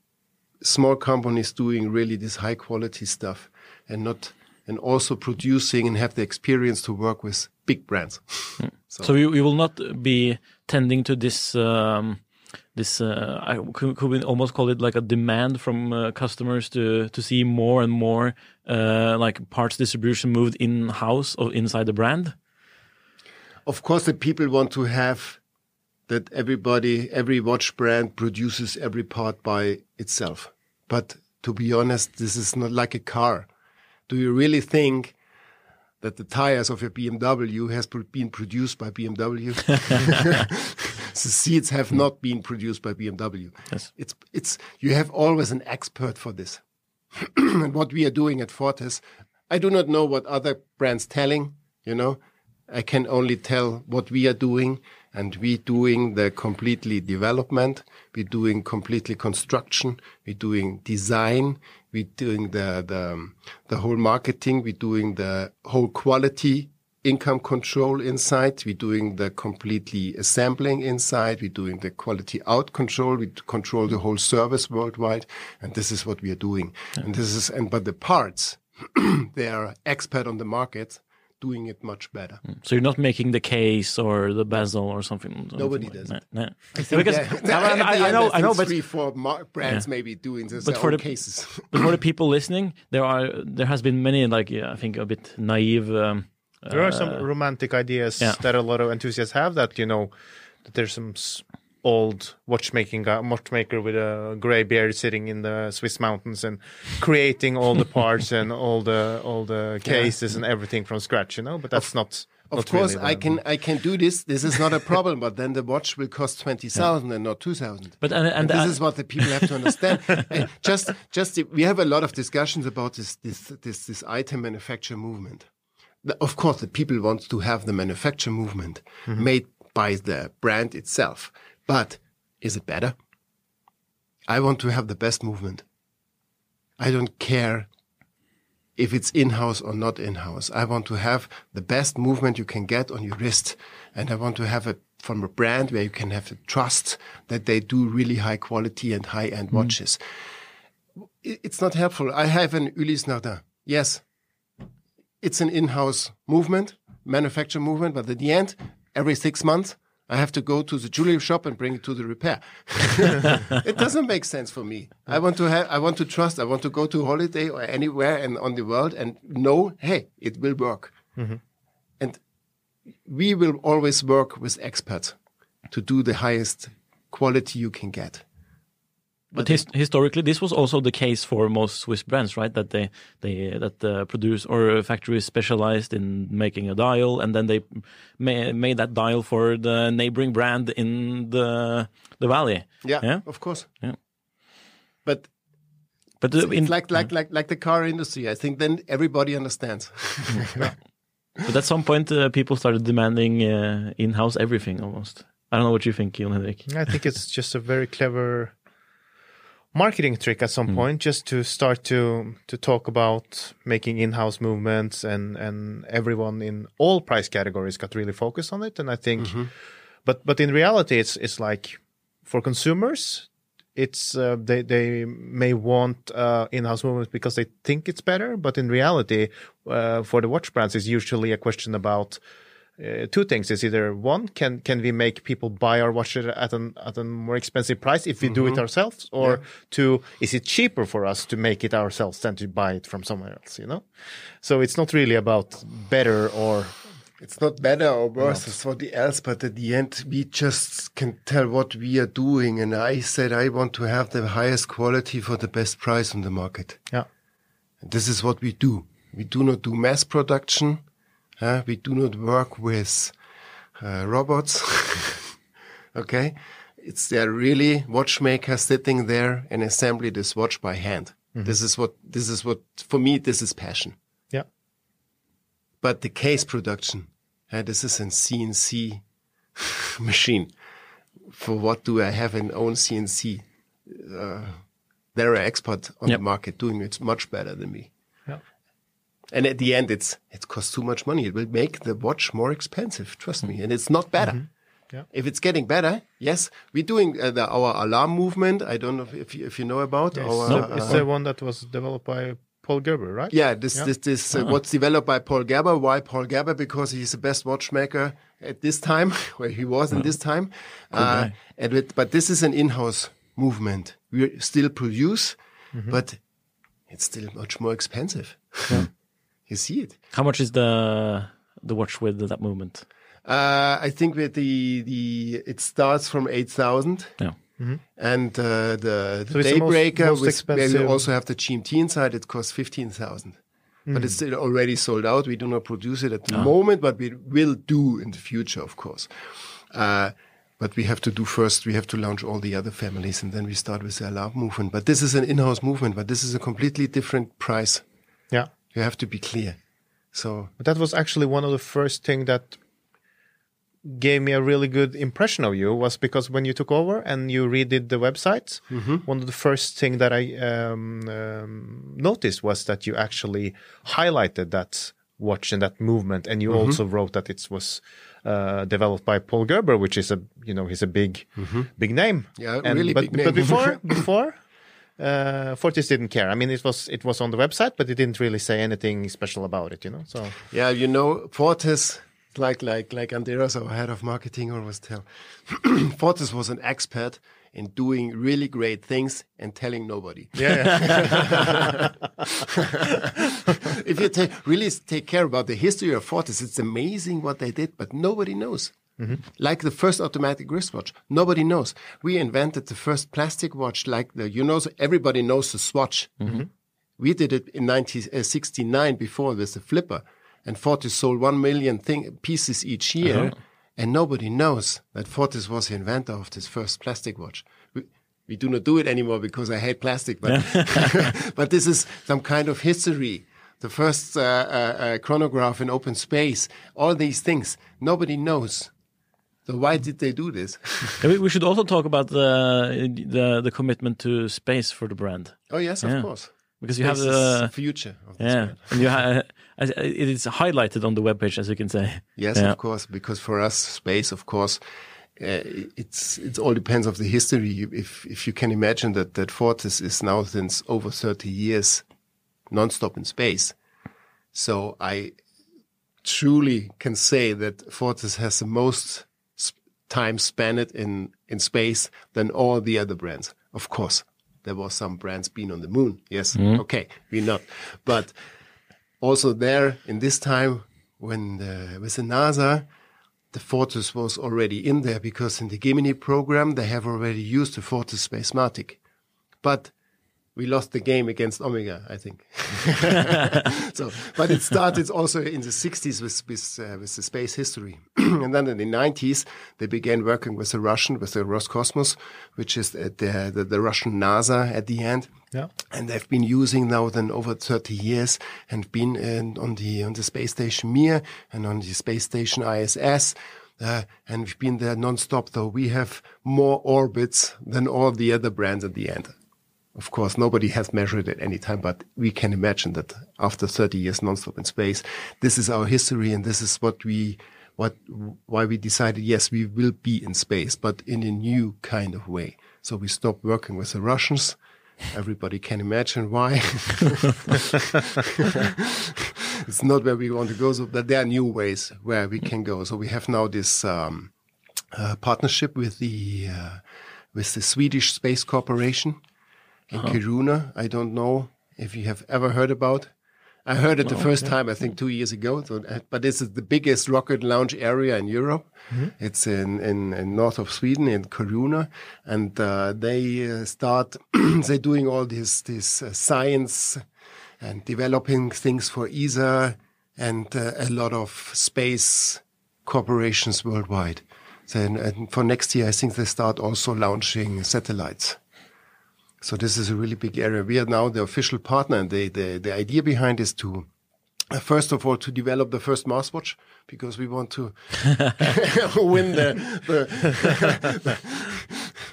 small companies doing really this high quality stuff and not and also producing and have the experience to work with big brands. So you, you will not be tending to this. Um, this uh, I could, could we almost call it like a demand from uh, customers to to see more and more uh, like parts distribution moved in house or inside the brand. Of course, the people want to have that everybody, every watch brand produces every part by itself. But to be honest, this is not like a car. Do you really think that the tires of a BMW has been produced by BMW? the seats have not been produced by BMW. Yes. It's, it's, you have always an expert for this. and what we are doing at Fortis, I do not know what other brands telling, you know, I can only tell what we are doing, and we doing the completely development. We're doing completely construction. We're doing design. We're doing the the the whole marketing. We're doing the whole quality income control inside. We're doing the completely assembling inside. We're doing the quality out control. We control the whole service worldwide, and this is what we are doing. And this is and but the parts, they are expert on the market doing it much better. So you're not making the case or the bezel or something. something Nobody like does that. it. No. Because that- I, at I- I know, I I know, but three, four brands Yeah. maybe doing this But for the- cases. but for the people listening, there are there has been many like yeah, I think a bit naive. Um, There are uh, some romantic ideas yeah. that a lot of enthusiasts have that, you know, that there's some s- old watchmaking guy, watchmaker with a gray beard sitting in the Swiss mountains and creating all the parts and all the all the cases and everything from scratch, you know, but that's not Of not course, really I can I can do this. This is not a problem. but then the watch will cost twenty thousand and not two thousand. But and, and, this uh, is what the people have to understand. Just, just we have a lot of discussions about this, this, this, this item manufacture movement. Of course, the people want to have the manufacture movement made by the brand itself. But is it better? I want to have the best movement. I don't care if it's in-house or not in-house. I want to have the best movement you can get on your wrist. And I want to have it from a brand where you can have the trust that they do really high quality and high-end mm-hmm. watches. It's not helpful. I have an Ulysse Nardin. Yes. It's an in-house movement, manufacture movement, but at the end, every six months, I have to go to the jewelry shop and bring it to the repair. it doesn't make sense for me. I want to have, I want to trust, I want to go to holiday or anywhere and on the world and know, hey, it will work. Mm-hmm. And we will always work with experts to do the highest quality you can get. But his, historically, this was also the case for most Swiss brands, right? That they they that the produce or factories specialized in making a dial, and then they ma made that dial for the neighboring brand in the the valley. Yeah, yeah, of course. Yeah. But but it's, uh, in, it's like like like like the car industry. I think then everybody understands. but at some point, uh, people started demanding uh, in-house everything almost. I don't know what you think, Jon Henrik. I think it's just a very clever marketing trick at some point, just to start to to talk about making in-house movements, and and everyone in all price categories got really focused on it. And I think, but but in reality, it's it's like for consumers, it's uh, they they may want uh, in-house movements because they think it's better, but in reality, uh, for the watch brands, it's usually a question about uh, two things. is either one, can can we make people buy our watch at an at a more expensive price if we do it ourselves, or two, is it cheaper for us to make it ourselves than to buy it from somewhere else? You know, so it's not really about better or It's not better or worse or something else, but at the end, we just can tell what we are doing. And I said I want to have the highest quality for the best price on the market. yeah. And this is what we do. We do not do mass production. Uh, we do not work with uh, robots. okay. It's there really watchmaker sitting there and assembly this watch by hand. This is what, this is what, for me, this is passion. Yeah. But the case production, uh, this is a CNC machine. For what do I have an own CNC? Uh, there are experts on Yep. the market doing it much better than me. Yeah. And at the end, it's it costs too much money. It will make the watch more expensive. Trust me, and it's not better. Yeah. If it's getting better, yes, we're doing uh, the, our alarm movement. I don't know if you, if you know about It's, our. it's uh, the one that was developed by Paul Gerber, right? yeah, this this this uh, what's developed by Paul Gerber. Why Paul Gerber? Because he's the best watchmaker at this time, where he was in this time. Uh, and with, but this is an in-house movement. We still produce, but it's still much more expensive. you see it. How much is the the watch with that movement? Uh, I think with the the it starts from eight thousand. Yeah. And uh, the, the So it's the most- Daybreaker, most with, where we also have the GMT inside, it costs 15,000. But it's already sold out. We do not produce it at the moment, but we will do in the future, of course. Uh, but we have to do first, we have to launch all the other families and then we start with the alarm movement. But this is an in-house movement, but this is a completely different price. Yeah. You have to be clear. So that was actually one of the first thing that gave me a really good impression of you was because when you took over and you redid the website, one of the first thing that I um, um, noticed was that you actually highlighted that watch and that movement, and you also wrote that it was uh, developed by Paul Gerber, which is a you know he's a big big name. Yeah, and, really but, big name. But before before. Uh, Fortis didn't care. I mean, it was it was on the website, but it didn't really say anything special about it, you know. So Yeah, you know, Fortis, like like like Andreas, our head of marketing, always tell, Fortis was an expert in doing really great things and telling nobody. yeah, if you ta- really take care about the history of Fortis, it's amazing what they did, but nobody knows. Like the first automatic wristwatch, nobody knows. We invented the first plastic watch, like the you know, so everybody knows the Swatch. We did it in 1969 before with the flipper, and Fortis sold one million thing, pieces each year, and nobody knows that Fortis was the inventor of this first plastic watch. We, we do not do it anymore because I hate plastic, but but this is some kind of history. The first uh, uh, uh, chronograph in open space, all these things, nobody knows. So why did they do this? We- should also talk about the the the commitment to space for the brand oh yes, of Yeah. course. because you This have the future of yeah, and you ha- it is highlighted on the webpage as you can say. Yes, Yeah. of course, because for us, space, of course, uh, it's it all depends of the history. If if you can imagine that that Fortis is now since over thirty years nonstop in space, so I truly can say that Fortis has the most time spent in in space than all the other brands. Of course, there was some brands being on the moon. Yes, mm-hmm. okay, we not, but also there in this time when the, with the NASA, the Fortis was already in there because in the Gemini program they have already used the Fortis Spacematic. but we lost the game against Omega, I think. so, but it started also in the 60s with with, uh, with the space history, and then in the 90s they began working with the Russian, with the Roscosmos, which is the, the, the Russian NASA at the end. Yeah. And they've been using now then over 30 years and been uh, on the on the space station Mir and on the space station ISS. Uh, and we've been there non-stop, though we have more orbits than all the other brands at the end. Of course, nobody has measured it at any time, but we can imagine that after 30 years nonstop in space, this is our history and this is what we, what, why we decided, yes, we will be in space, but in a new kind of way. So we stopped working with the Russians. Everybody can imagine why. it's not where we want to go, so but there are new ways where we can go. So we have now this um, uh, partnership with the uh, with the Swedish Space Corporation in Kiruna. I don't know if you have ever heard about. I heard it the first time, I think, two years ago. So, uh, but this is the biggest rocket launch area in Europe. It's in, in, in north of Sweden, in Kiruna, and uh, they uh, start. they're doing all this this uh, science and developing things for ESA and uh, a lot of space corporations worldwide. Then and for next year, I think they start also launching satellites. So this is a really big area. We are now the official partner, and the the, the idea behind is to. uh, First of all, to develop the first Mars watch because we want to win the the,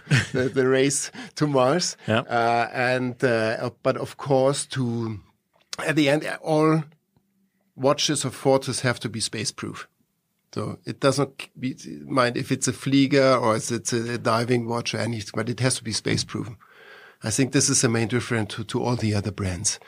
the the race to Mars. Yeah. Uh, and uh, but of course, to at the end, all watches of Fortis have to be space proof. So it doesn't be, mind if it's a Flieger or if it's a diving watch or anything, but it has to be space proven. I think this is the main difference to, to all the other brands.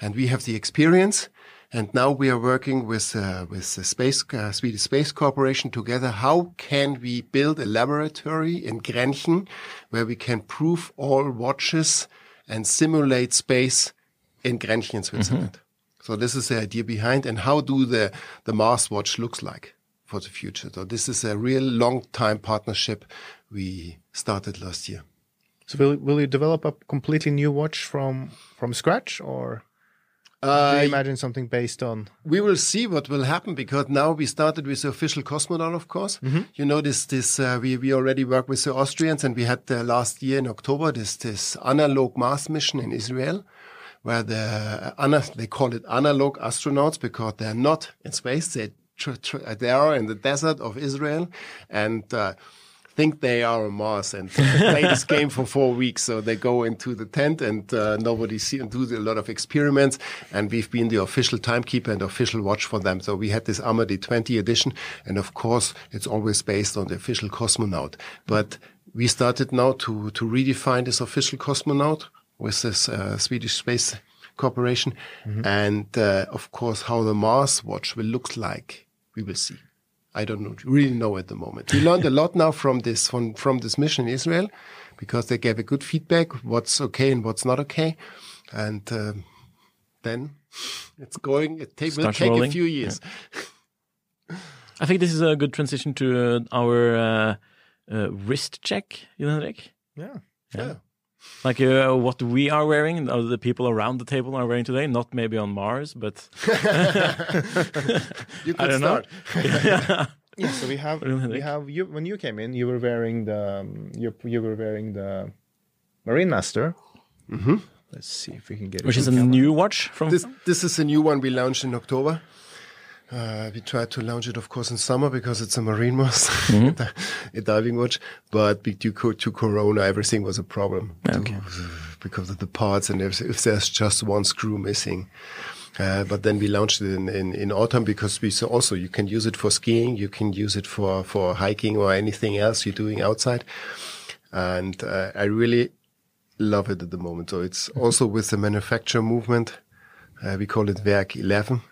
And we have the experience. And now we are working with, uh, with the space, uh, Swedish Space Corporation together. How can we build a laboratory in Grenchen where we can prove all watches and simulate space in Grenchen in Switzerland? So this is the idea behind and how do the, the Mars watch looks like for the future. So this is a real long time partnership we started last year. So will will you develop a completely new watch from from scratch, or do Uh, you imagine something based on? we will see what will happen because now we started with the official cosmonaut, of course. You know, this, this, uh, we, we already work with the Austrians and we had uh, last year in October this, this analog Mars mission in Israel where the, ana they call it analog astronauts because they're not in space. They, tr- tr- they are in the desert of Israel and, uh, think they are on Mars and play this game for four weeks. So they go into the tent and uh, nobody see and do a lot of experiments. And we've been the official timekeeper and official watch for them. So we had this Amadee 20 edition. And of course, it's always based on the official cosmonaut. But we started now to, to redefine this official cosmonaut with this uh, Swedish space corporation. And uh, of course, how the Mars watch will look like, we will see. I don't know, really know at the moment. We learned a lot now from this from, from this mission in Israel because they gave a good feedback what's okay and what's not okay, and um, then it's going. It take, will Starts take a few years. I think this is a good transition to uh, our uh, uh, wrist check, Jan Henrik. Yeah. Yeah. Like uh, what we are wearing, and the people around the table are wearing today. Not maybe on Mars, but You I could don't know. start. Yeah. So we have What do you we think? have you when you came in, you were wearing the um, you you were wearing the Marine Master. Mm-hmm. Let's see if we can get it. which is a camera. new watch from. This this is a new one we launched in October. Uh, we tried to launch it, of course, in summer because it's a marine master, a diving watch. But due to Corona, everything was a problem Okay. because of the parts and if, if there's just one screw missing. Uh, but then we launched it in, in, in autumn because we saw also you can use it for skiing, you can use it for, for hiking or anything else you're doing outside. And uh, I really love it at the moment. So it's also with the manufacturer movement. Uh, we call it Werk 11.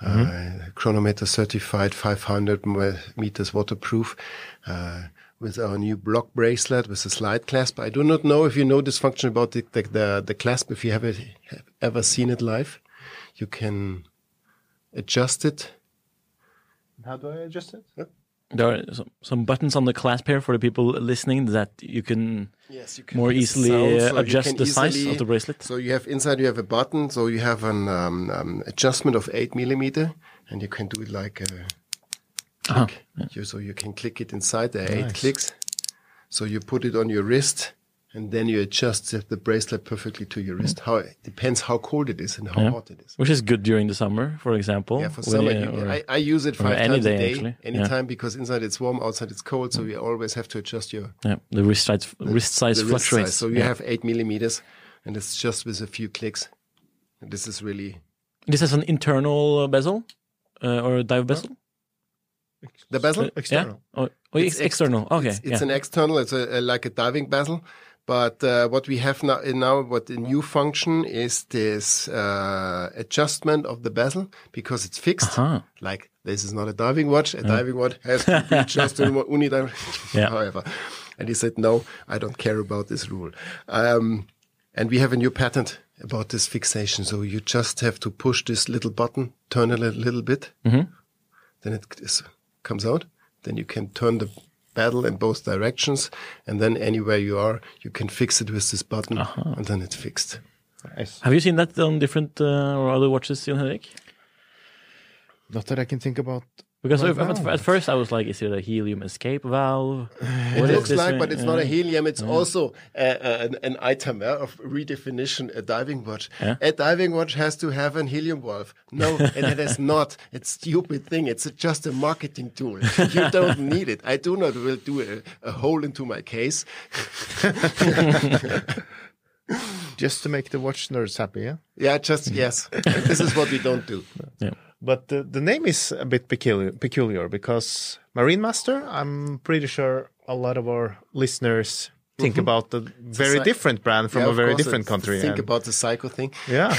Uh, chronometer certified 500 meters waterproof. Uh, with our new block bracelet with a slide clasp. I do not know if you know this function about the, the, the, the clasp. If you have, it, have ever seen it live, you can adjust it. How do I adjust it? There are some, some buttons on the clasp here for the people listening that you can Yes, you can more easily sound, uh, so adjust the size of the bracelet. So you have inside you have a button, so you have an um, um, adjustment of eight millimeter, and you can do it like a Uh-huh. click. You, so you can click it inside. There are eight clicks. So you put it on your wrist, and then you adjust the, the bracelet perfectly to your wrist. How it depends how cold it is and how Yeah. hot it is. Which is good during the summer, for example. Yeah, for summer, you- or- I, I use it five any times day, a day, actually. Yeah. anytime, because inside it's warm, outside it's cold. So you always have to adjust your yeah, the wrist size, wrist size the wrist fluctuates. size. So you Yeah. have eight millimeters, and it's just with a few clicks. And this is really This is an internal bezel uh, or a dive bezel. the bezel. Uh, External. Yeah? Oh, oh, it's, It's ex- external. Okay. It's, it's yeah. an external. It's a, a, like a diving bezel. But uh, what we have now, now, what the new function is this uh, adjustment of the bezel because it's fixed. Uh-huh. Like this is not a diving watch. A diving watch has to be just in unidirectional. Yeah. However, and he said, no, I don't care about this rule. Um, and we have a new patent about this fixation. So you just have to push this little button, turn it a little bit, Mm-hmm. then it comes out. Then you can turn the paddle in both directions, and then anywhere you are, you can fix it with this button, Uh-huh. and then it's fixed. Nice. Have you seen that on different uh, or other watches, Jon Henrik? Not that I can think about. Because Right if- at, at first I was like, is it a helium escape valve? It looks like, thing? but it's not a helium. It's also uh, uh, an, an item yeah, of redefinition. A diving watch. Yeah. A diving watch has to have an helium valve. No, and it is not. It's stupid thing. It's just a marketing tool. You don't need it. I do not will do a, a hole into my case. Just to make the watch nerds happy, yeah? Yeah, just yes. this is what we don't do. Yeah. But the, the name is a bit peculiar, peculiar because Marine Master, I'm pretty sure a lot of our listeners think about a very different brand from Yeah, a very course, different country. Think about the Seiko thing. yeah.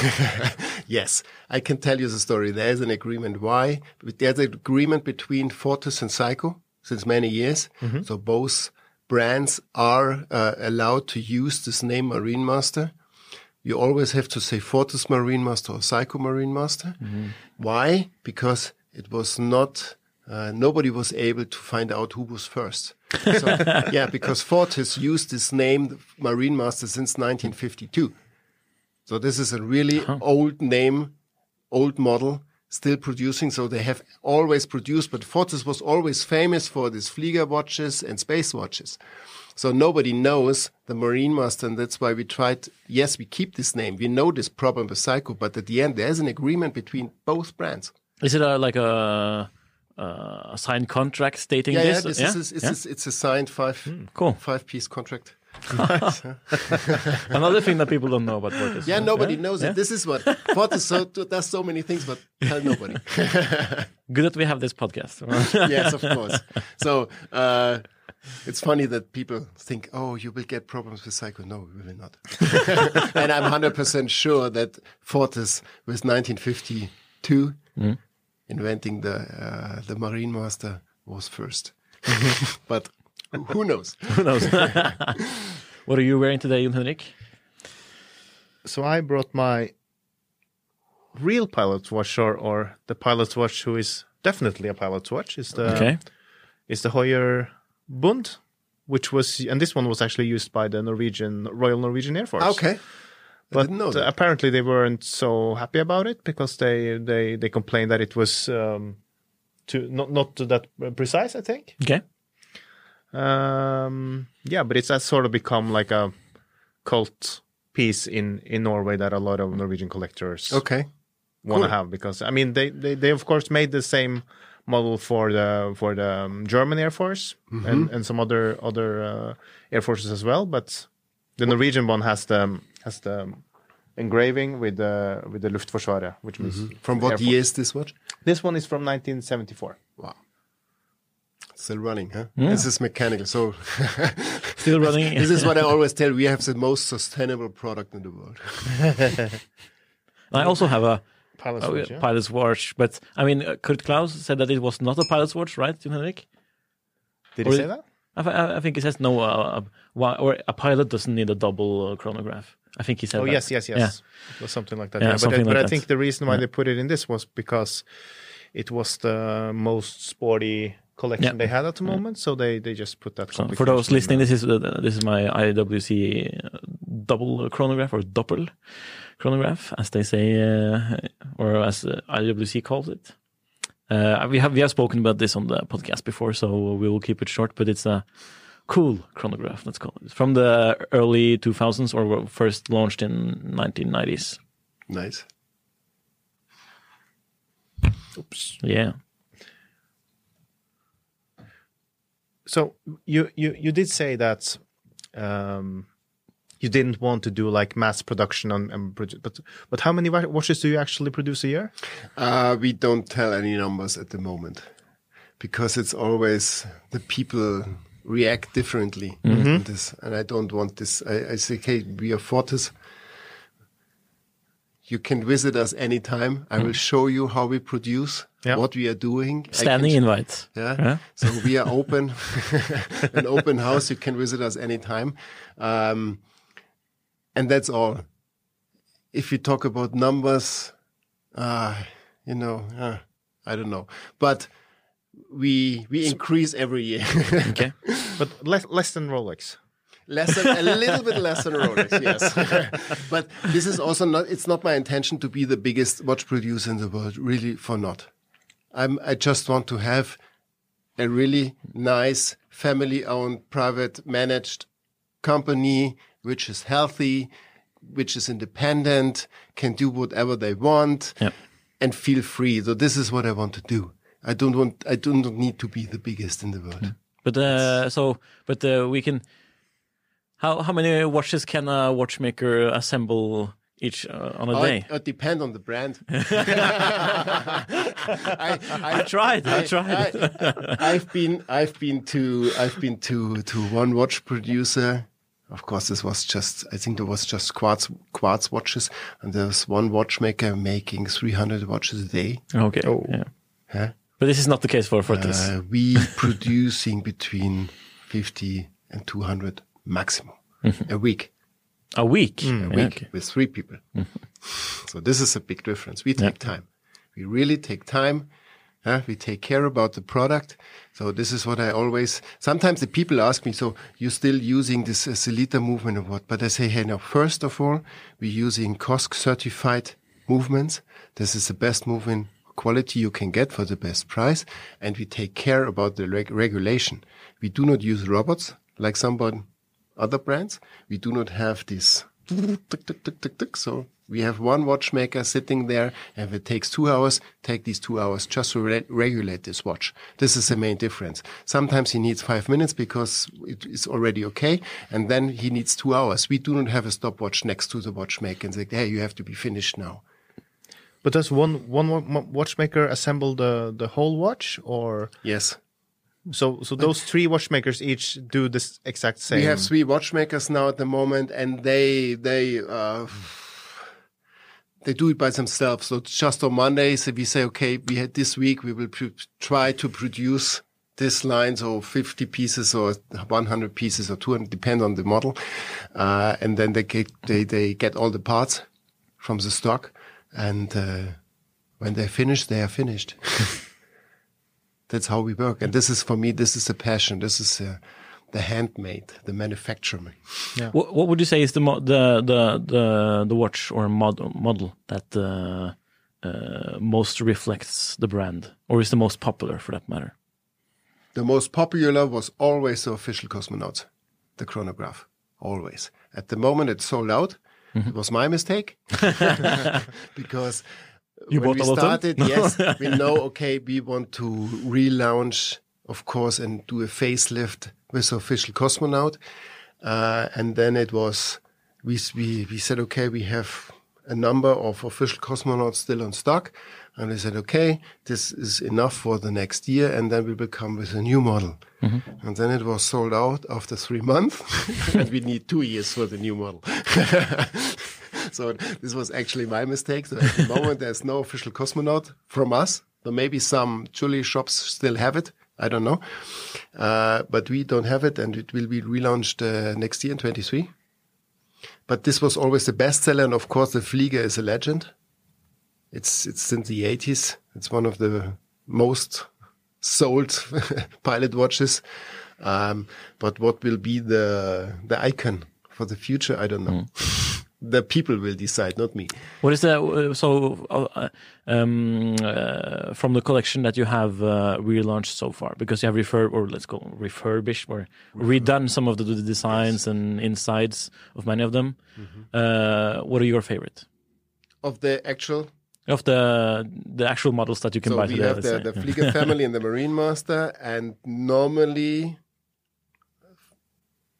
yes, I can tell you the story. There is an agreement. Why? There's an agreement between Fortis and Seiko since many years. So both brands are uh, allowed to use this name Marine Master. You always have to say Fortis Marine Master or Seiko Marine Master. Why? Because it was not. Uh, nobody was able to find out who was first. So, yeah, because Fortis used this name, Marine Master, since 1952. So this is a really old name, old model, still producing. So they have always produced, but Fortis was always famous for these Flieger watches and space watches. So nobody knows the Marine Master, and that's why we tried. Yes, we keep this name. We know this problem with Seiko, but at the end, there's an agreement between both brands. Is it a, like a, a signed contract stating Yeah, this? yeah. This is it's, Yeah? a, it's a signed five Cool. five piece contract. Another thing that people don't know about Fortis. Yeah, nobody knows Yeah. it. This is what Fortis so, does so many things, but tell nobody. Good that we have this podcast. yes, of course. So uh, it's funny that people think, oh, you will get problems with Seiko. No, we will not. and I'm 100% sure that Fortis, with 1952, inventing the uh, the Marine Master, was first. but who knows? Who knows? what are you wearing today, Jon Henrik? So I brought my real pilot's watch, or, or the pilot's watch who is definitely a pilot's watch. Is the Okay. is the Heuer Bund, which was and this one was actually used by the Norwegian Royal Norwegian Air Force. Okay. I but didn't know uh, that. apparently they weren't so happy about it because they they they complained that it was um, too not not that precise. I think. Okay. Um, yeah, but it's has sort of become like a cult piece in in Norway that a lot of Norwegian collectors Okay. want to cool. have because I mean they, they they of course made the same model for the for the um, German Air Force Mm-hmm. and and some other other uh, air forces as well, but the Norwegian one has the has the engraving with the with the Luftforsvaret, which means Mm-hmm. From what Force. year is this watch? This one is from 1974. Wow. Still running, huh? This is mechanical. So Still running. this is what I always tell. We have the most sustainable product in the world. I also have a, Pilot's a watch, yeah? pilot's watch, but I mean, uh, Kurt Klaus said that it was not a pilot's watch, right, Jon Henrik? Did Or he say that? I, I think he says no, uh, why, or a pilot doesn't need a double uh, chronograph. I think he said Oh that. yes, yes, yes. Yeah. It something like that. Yeah, Yeah, but something I, but like I that. think the reason why Yeah. they put it in this was because it was the most sporty collection Yeah. they had at the moment, so they they just put that. So for those listening, this is uh, this is my IWC uh, double chronograph or doppel chronograph, as they say, uh, or as uh, IWC calls it. Uh, we have we have spoken about this on the podcast before, so we will keep it short. But it's a cool chronograph. Let's call it from the early 2000s or first launched in 1990s. Nice. Oops. Yeah. So you you you did say that um, you didn't want to do like mass production on, but but how many watches do you actually produce a year? Uh, we don't tell any numbers at the moment because it's always the people react differently on this, and I don't want this. I, I say, okay, we are Fortis. You can visit us anytime. I will show you how we produce, Yeah. what we are doing. I can Standing sh- invite. Yeah. Yeah. So we are open, an open house. You can visit us anytime. Um, and that's all. If you talk about numbers, uh, you know, uh, I don't know, but we, we increase every year. Okay. But less less than Rolex. Less than, a little bit less than Rolex, yes. but this is also not, it's not my intention to be the biggest watch producer in the world, really for not. I'm, I just want to have a really nice family owned, private managed company, which is healthy, which is independent, can do whatever they want Yep. and feel free. So this is what I want to do. I don't want, I do not need to be the biggest in the world. But uh, so, but uh, we can. How how many watches can a watchmaker assemble each uh, on a Oh, day? It, it depend on the brand. I, I tried. I, tried. I, have been I've been to I've been to to one watch producer. Of course, this was just I think there was just quartz quartz watches, and there was one watchmaker making 300 watches a day. okay. Oh. Yeah. Huh? But this is not the case for Fortis. Uh, we producing between 50 and 200 maximum a week. a week. a Yeah, week okay. with three people. so this is a big difference. We take time. We really take time. huh? we take care about the product. So this is what I always, sometimes the people ask me, so you're still using this uh, Sellita movement or what? But I say, hey, now, first of all, we're using COSC certified movements. This is the best movement quality you can get for the best price. And we take care about the reg- regulation. We do not use robots like some other brands. We do not have this tick, tick, tick, tick, tick. So we have one watchmaker sitting there, and if it takes two hours, take these two hours just to re- regulate this watch. This is the main difference. Sometimes he needs five minutes because it is already okay, and then he needs two hours. We do not have a stopwatch next to the watchmaker and say, "Hey, you have to be finished now." But does one one watchmaker assemble the the whole watch, or Yes. So so those three watchmakers each do this exact same? We have three watchmakers now at the moment, and they they uh, they do it by themselves. So just on Mondays, we say, okay, we had this week, we will pr- try to produce this line, so 50 pieces or 100 pieces or 200, depend on the model, uh, and then they get they they get all the parts from the stock, and uh, when they're finished, they are finished. That's how we work, and this is for me. This is a passion. This is uh, the handmade, the manufacturing. What, what would you say is the mo- the the the the watch or model model that uh, uh, most reflects the brand, or is the most popular for that matter? The most popular was always the official cosmonaut, the chronograph. Always. At the moment, it's sold out. Mm-hmm. It was my mistake because You when bought we a lot of started, yes, we know. Okay, we want to relaunch, of course, and do a facelift with official cosmonaut. Uh, and then it was we we we said, okay, we have a number of official cosmonauts still on stock, and we said, okay, this is enough for the next year, and then we will come with a new model. And then it was sold out after three months, and we need two years for the new model. so this was actually my mistake. So at the moment, there's no official cosmonaut from us. So maybe some jewelry shops still have it. I don't know. Uh, but we don't have it, and it will be relaunched uh, next year in 23. But this was always the bestseller, and of course, the Flieger is a legend. It's it's since the 80s. It's one of the most sold pilot watches. Um, but what will be the the icon for the future? I don't know. The people will decide, not me. What is the uh, so uh, um, uh, from the collection that you have uh, relaunched so far? Because you have refurb or let's go refurbished or redone some of the, the designs and insides of many of them. Uh, what are your favorite Of the actual of the the actual models that you can so buy we today? have the, say? the Flieger family and the Marine Master, and normally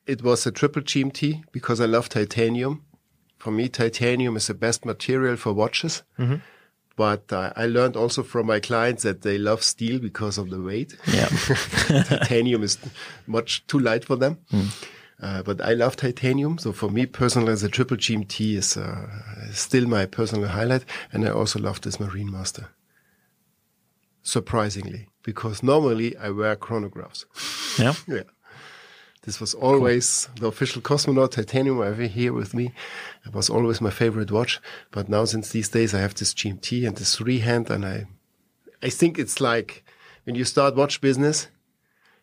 it was a triple GMT because I love titanium. For me, titanium is the best material for watches. But uh, I learned also from my clients that they love steel because of the weight. yeah. titanium is much too light for them. Uh, but I love titanium. So for me personally, the triple GMT is uh, still my personal highlight. And I also love this Marine Master. Surprisingly, because normally I wear chronographs. yeah. Yeah. This was always the official cosmonaut titanium I have here with me. It was always my favorite watch. But now since these days I have this GMT and this three hand and I, I think it's like when you start watch business,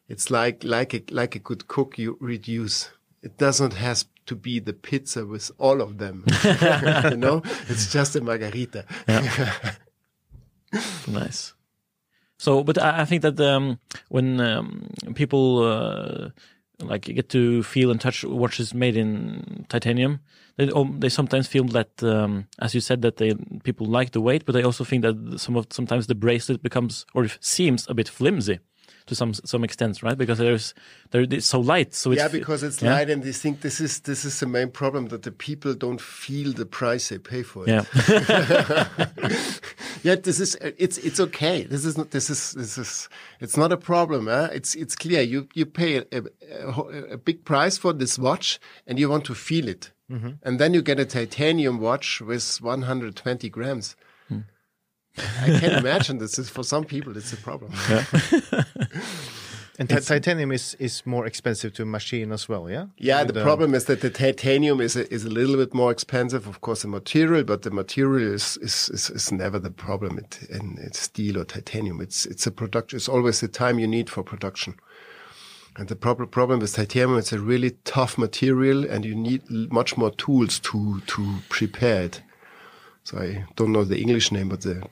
it's like, like a, like a good cook, you reduce. It doesn't have to be the pizza with all of them. you know, it's just a margherita. Nice. So, but I, I think that um, when um, people uh, like you get to feel and touch watches made in titanium, they um, they sometimes feel that, um, as you said, that they people like the weight, but they also think that some of sometimes the bracelet becomes or seems a bit flimsy to some some extent, right? Because there's there it's so light, so it's yeah, because it's yeah. light, and they think this is this is the main problem that the people don't feel the price they pay for it. yeah. yeah, this is it's it's okay. This is not this is this is it's not a problem. Eh? It's it's clear. You you pay a, a, a big price for this watch, and you want to feel it, and then you get a titanium watch with 120 grams. I can imagine this is for some people it's a problem. And ti- titanium is, is more expensive to machine as well, yeah? Yeah, With, the uh, problem is that the titanium is a, is a little bit more expensive, of course, the material, but the material is is, is, is never the problem. It, in it's steel or titanium. It's it's a production. It's always the time you need for production. And the proper problem with titanium, it's a really tough material, and you need much more tools to to prepare it. So I don't know the English name, but the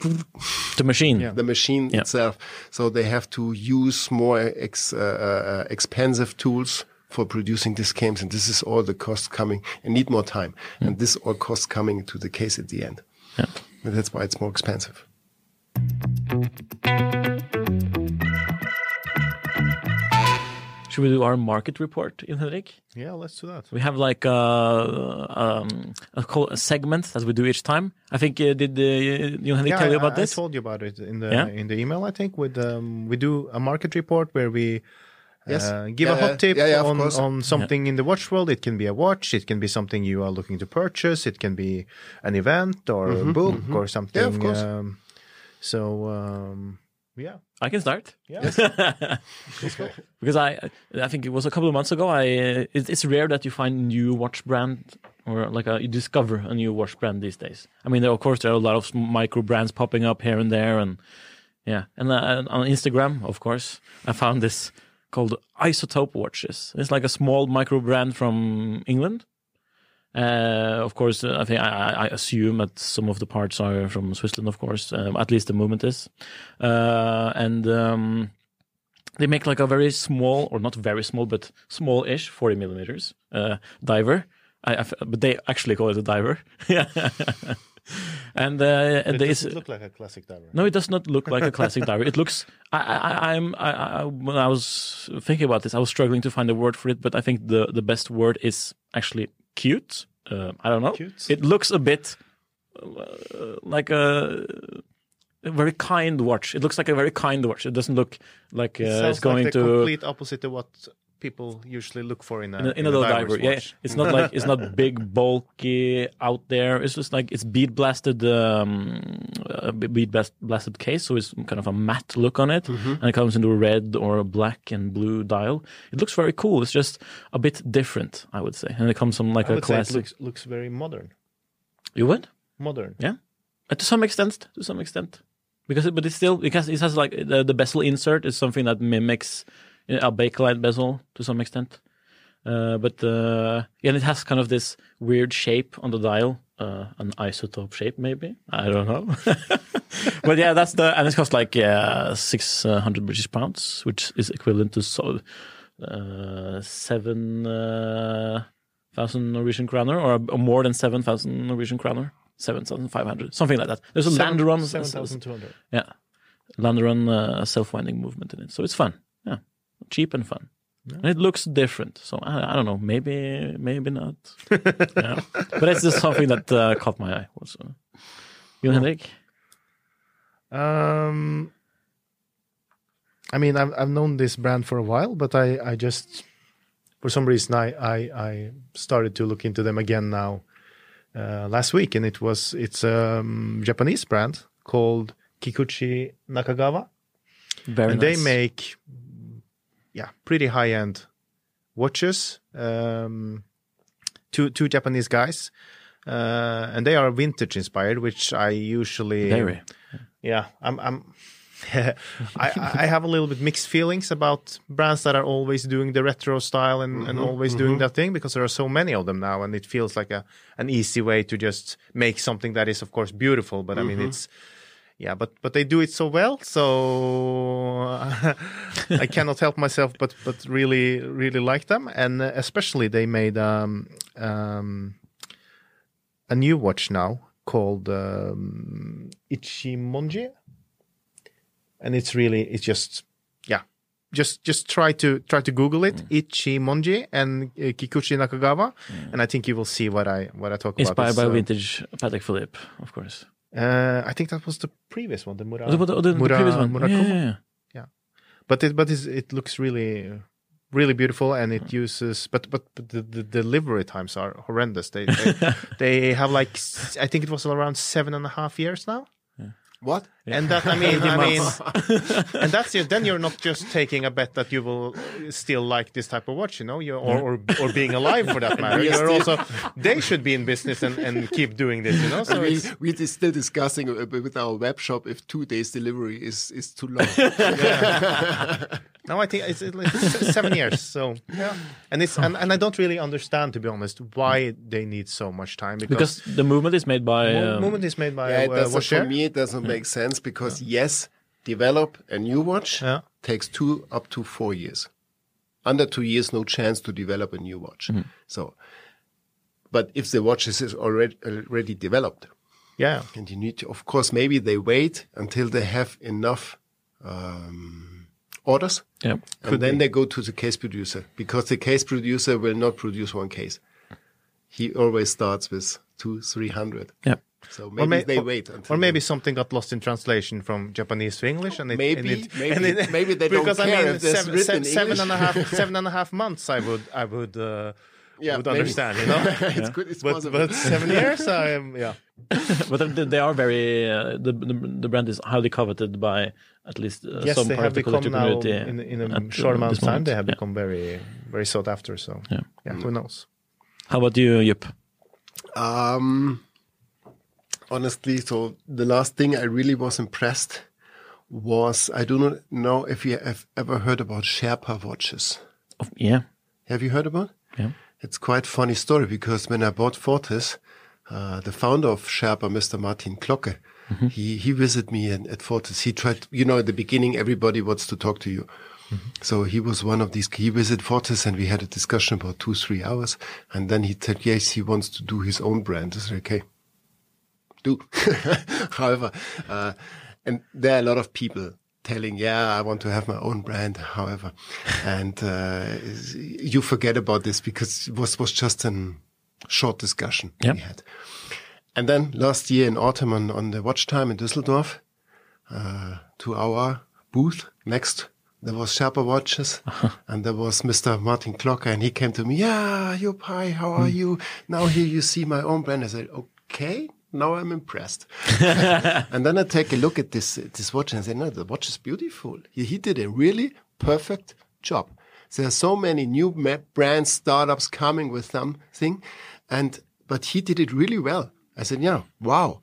the machine. the machine Yeah. itself. So they have to use more ex, uh, uh, expensive tools for producing these games, and this is all the cost coming and need more time, and this all cost coming to the case at the end. Yeah. And that's why it's more expensive. Should we do our market report, in Henrik? Yeah, let's do that. We have like a, um, a, call, a segment that we do each time. I think uh, did uh, Jon Henrik Yeah, tell you about I, this? I told you about it in the Yeah? in the email. I think with um, we do a market report where we Yes. uh, give Yeah, a hot tip Yeah, yeah, on on something in the watch world. It can be a watch. It can be something you are looking to purchase. It can be an event or a book or something. Mm-hmm, course. Um, so um, yeah, I can start. yeah. because I I think it was a couple of months ago. I uh, it, it's rare that you find a new watch brand or like a, you discover a new watch brand these days. I mean, there, of course, there are a lot of micro brands popping up here and there, and yeah, and uh, on Instagram, of course, I found this called Isotope watches. It's like a small micro brand from England. Uh, of course, uh, I think I, I I assume that some of the parts are from Switzerland. Of course, um, at least the movement is, uh, and um, they make like a very small, or not very small, but small-ish, forty millimeters uh, diver. I, I but they actually call it a diver. yeah, and uh, It there doesn't is look like a classic diver. no, it does not look like a classic diver. It looks. I, I, I'm. I, I, when I was thinking about this, I was struggling to find a word for it, but I think the the best word is actually cute. Uh, I don't know. Cute? It looks a bit uh, like a, a very kind watch. It looks like a very kind watch. It doesn't look like uh, It it's going like the to complete opposite of what people usually look for in a, in a, in a diver's diver. Yeah, it's not like it's not big, bulky out there. It's just like it's bead blasted, um, uh, bead blasted case, so it's kind of a matte look on it, and it comes into a red or a black and blue dial. It looks very cool. It's just a bit different, I would say, and it comes from like I a would say it classic. looks, looks very modern. You would? Modern. Yeah, Uh, to some extent. To some extent. because it, but it's still because it has like the, the bezel insert is something that mimics a bakelite bezel to some extent. Uh, but uh, yeah, and it has kind of this weird shape on the dial, uh, an isotope shape maybe. I don't know. but yeah, that's the and it costs like yeah six hundred British pounds, which is equivalent to so uh, seven uh, thousand Norwegian kroner, or, or more than seven thousand Norwegian kroner, seven thousand five hundred, something like that. There's a Seven- Landeron, 7,200. yeah, Landeron uh, self-winding movement in it, so it's fun. Yeah, cheap and fun. And it looks different, so I, I don't know. Maybe, maybe not. yeah. But it's just something that uh, caught my eye. Also, you, Henrik? Um, I mean, I've I've known this brand for a while, but I I just for some reason I I, I started to look into them again now uh, last week, and it was it's a um, Japanese brand called Kikuchi Nakagawa, Very and nice. they make yeah pretty high end watches. Um, two two Japanese guys. Uh, and they are vintage inspired, which I usually very. yeah i'm i'm I, I have a little bit mixed feelings about brands that are always doing the retro style and, and always doing that thing because there are so many of them now and it feels like a an easy way to just make something that is of course beautiful but i mean it's yeah but but they do it so well so i cannot help myself but but really really like them. And uh, especially they made um um a new watch now called um, Ichimonji, and it's really it's just yeah, just just try to try to Google it Ichimonji and uh, Kikuchi Nakagawa, and I think you will see what I what I talk Inspired about. It's, by uh, vintage Patek Philippe, of course. Uh, I think that was the previous one, the Mura. Oh, the, the, the Mura- previous one. Murakumo. Yeah, yeah, yeah. but it but it looks really really beautiful and it uses but but, but the, the delivery times are horrendous they they, they have like i think it was around seven and a half years now What? and that i mean i mean and that's it. Then you're not just taking a bet that you will still like this type of watch you know? You or, or or being alive for that matter. You're also they should be in business and, and keep doing this you know? So we we're still discussing uh, with our web shop if two days delivery is, is too long. No, I think it's, it's seven years. So. Yeah, and it's and, and I don't really understand to be honest why they need so much time because, Because the movement is made by. Mo- Um, movement is made by yeah, it uh, doesn't, for me, it doesn't make sense because yes, develop a new watch Yeah. takes two up to four years. Under two years, no chance to develop a new watch. So, but if the watch is already already developed, Yeah, and you need to, of course, maybe they wait until they have enough um, orders, yeah. and then they go to the case producer because the case producer will not produce one case. He always starts with two, three hundred. Yeah. So maybe or, may- they or- wait until or maybe something got lost in translation from Japanese to English, and it, Maybe- and it, maybe- and it- maybe they don't because I care mean, if there's seven, written in se- seven and a English. half seven and a half months, I would I would uh, Yeah, would maybe. understand, you know. it's good. It's but possible. but seven years, I am yeah. but they- they are very. Uh, the, the the brand is highly coveted by at least uh, Yes, some part of the become collector now community. in, in a at, uh, short amount of time. moment. They have Yeah. become very very sought after. So Yeah. yeah, who knows? How about you, Jupp? Um, honestly, so the last thing I really was impressed was I do not know if you have ever heard about Sherpa watches. Yeah, Have you heard about? yeah. It's quite funny story because when I bought Fortis, uh, the founder of Sherpa, Mr. Martin Klocke, he, he visited me in, at Fortis. He tried, you know, at the beginning, everybody wants to talk to you. So he was one of these, he visited Fortis and we had a discussion about two, three hours. And then he said, yes, he wants to do his own brand. I said, okay, do. However, uh, and there are a lot of people telling, yeah, I want to have my own brand. However, and uh, you forget about this because it was, was just a short discussion Yep. we had. And then last year in autumn on, on the watch time in Düsseldorf, uh, to our booth next, there was Sherpa watches and there was Mr. Martin Klocke and he came to me, yeah, Jupp, hi, how are you? Now here you see my own brand. I said, okay, now I'm impressed. and then I take a look at this, this watch and I say, no, the watch is beautiful. He, he did a really perfect job. There are so many new ma- brand startups coming with something and, but he did it really well. I said, yeah, wow.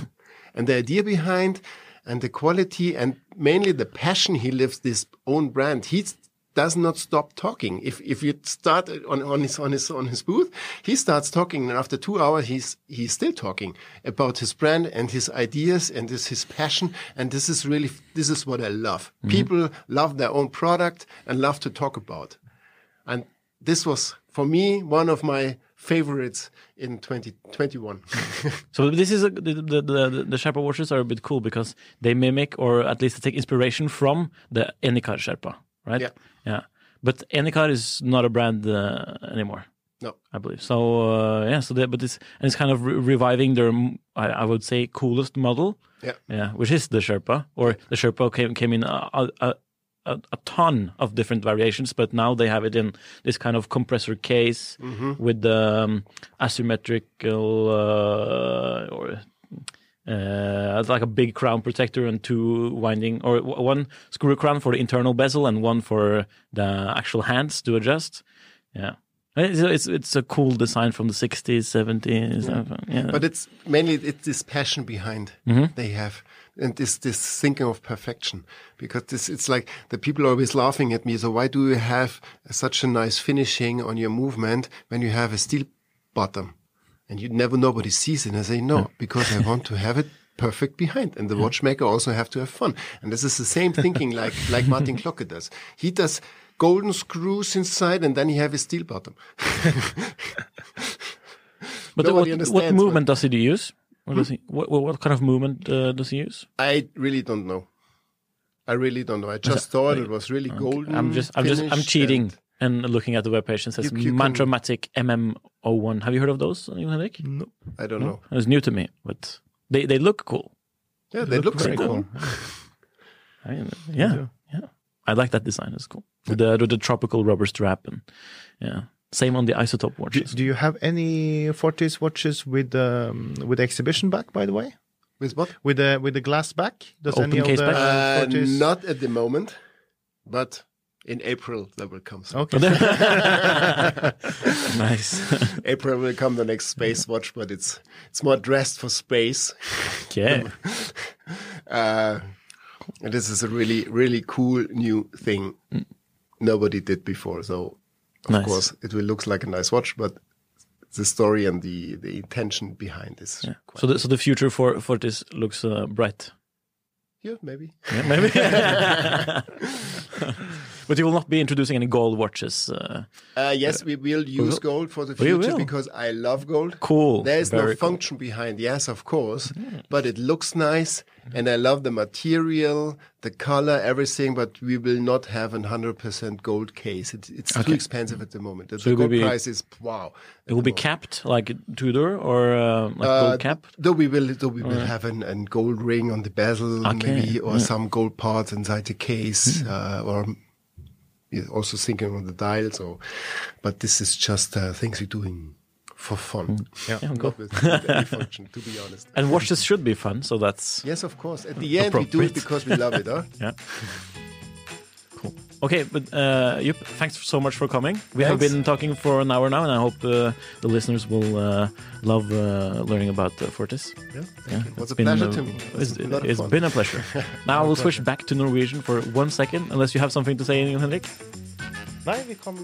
and the idea behind, and the quality and mainly the passion he lives this own brand. He does not stop talking. If if you start on, on his on his on his booth, he starts talking, and after two hours, he's he's still talking about his brand and his ideas and this his passion. And this is really this is what I love. Mm-hmm. People love their own product and love to talk about. And this was for me one of my favorites in 2021. So this is a, the, the the the Sherpa watches are a bit cool because they mimic or at least take inspiration from the Enicar Sherpa, right? Yeah. Yeah. But Enicar is not a brand uh, anymore. no. I believe. So uh, yeah, so they, but it's and it's kind of re reviving their I would say coolest model. Yeah. Yeah, which is the Sherpa, or the Sherpa came came in a, a, a, a ton of different variations, but now they have it in this kind of compressor case with the um, asymmetrical uh, or. Uh, like a big crown protector and two winding, or one screw crown for the internal bezel and one for the actual hands to adjust. Yeah, it's it's, it's a cool design from the sixties, seventies. Yeah, But it's mainly it's this passion behind they have, and this this thinking of perfection. Because this it's like the people are always laughing at me. So why do you have such a nice finishing on your movement when you have a steel bottom, and you never nobody sees it? And I say no, because I want to have it perfect behind, and the watchmaker also have to have fun. And this is the same thinking like like Martin Klocke does. He does golden screws inside, and then he have a steel bottom. but nobody what, what movement does he use? What does he? What, what what kind of movement uh, does he use? I really don't know. I really don't know. I just thought it was really golden. I'm just I'm just I'm cheating and and looking at the webpage and says You- you can- Mantramatic MM01. Have you heard of those, Jon Henrik? No. I don't know. It's new to me, but they they look cool. Yeah, they look very so cool. I mean, yeah, yeah. I like that design. It's cool. With the with the tropical rubber strap and yeah. Same on the isotope watches. do you have any Fortis watches with um, with the exhibition back, by the way? With what? With the with the glass back? Does Open any of case the back? Uh, Fortis? not at the moment, but in April there will come. Okay. nice. April will come the next space watch, but it's it's more dressed for space. okay. Uh, and this is a really really cool new thing nobody did before. So of Nice. course it will look like a nice watch, but the story and the the intention behind this. Yeah. So the so the future for for this looks uh, bright. yeah maybe. Yeah, maybe. But you will not be introducing any gold watches. Uh, Uh, yes, we will use gold for the future because I love gold. Cool. There is no Very cool. function behind. Yes, of course, but it looks nice, and I love the material, the color, everything. But we will not have a hundred percent gold case. It, it's too expensive at the moment. The, will gold be- price is wow. it will be moment. capped like Tudor or uh, like Uh, gold cap. Though we will, though we will have an, an gold ring on the bezel, Okay, maybe, or yeah. some gold parts inside the case, uh, or also thinking on the dial. So, but this is just uh, things we're doing for fun. Yeah, Not cool. with, with any function, to be honest. And watches should be fun, so that's Yes, of course. At the end, we do it because we love it, huh? yeah. Okay, but uh, Jupp, thanks so much for coming. We have been talking for an hour now, and I hope uh, the listeners will uh, love uh, learning about uh, Fortis. Yeah, Yeah, it was it's a pleasure a, to me. It's, a it's been a pleasure. now we'll switch back to Norwegian for one second, unless you have something to say, Henrik. Nei, vi kan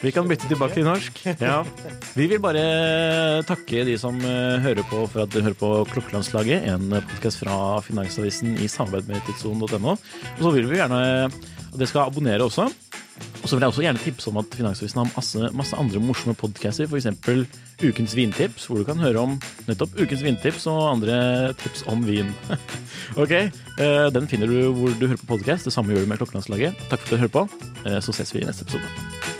Vi kan bytte tilbake til norsk. Ja. Vi vil bare takke de som hører på for at de hører på Klokkelandslaget, en podkast fra Finansavisen i samarbeid med tidssonen.no. Og så vil vi gjerne at det skal abonnere også. Og så vil jeg også gjerne tipse om at Finansavisen har masse, masse andre morsomme podcaster, f.eks. Ukens vintips, hvor du kan høre om nettopp ukens vintips og andre tips om vin. ok, eh, Den finner du hvor du hører på podkast. Det samme gjør du med Klokkelandslaget. Takk for at du hører på. Eh, Så ses vi i neste episode.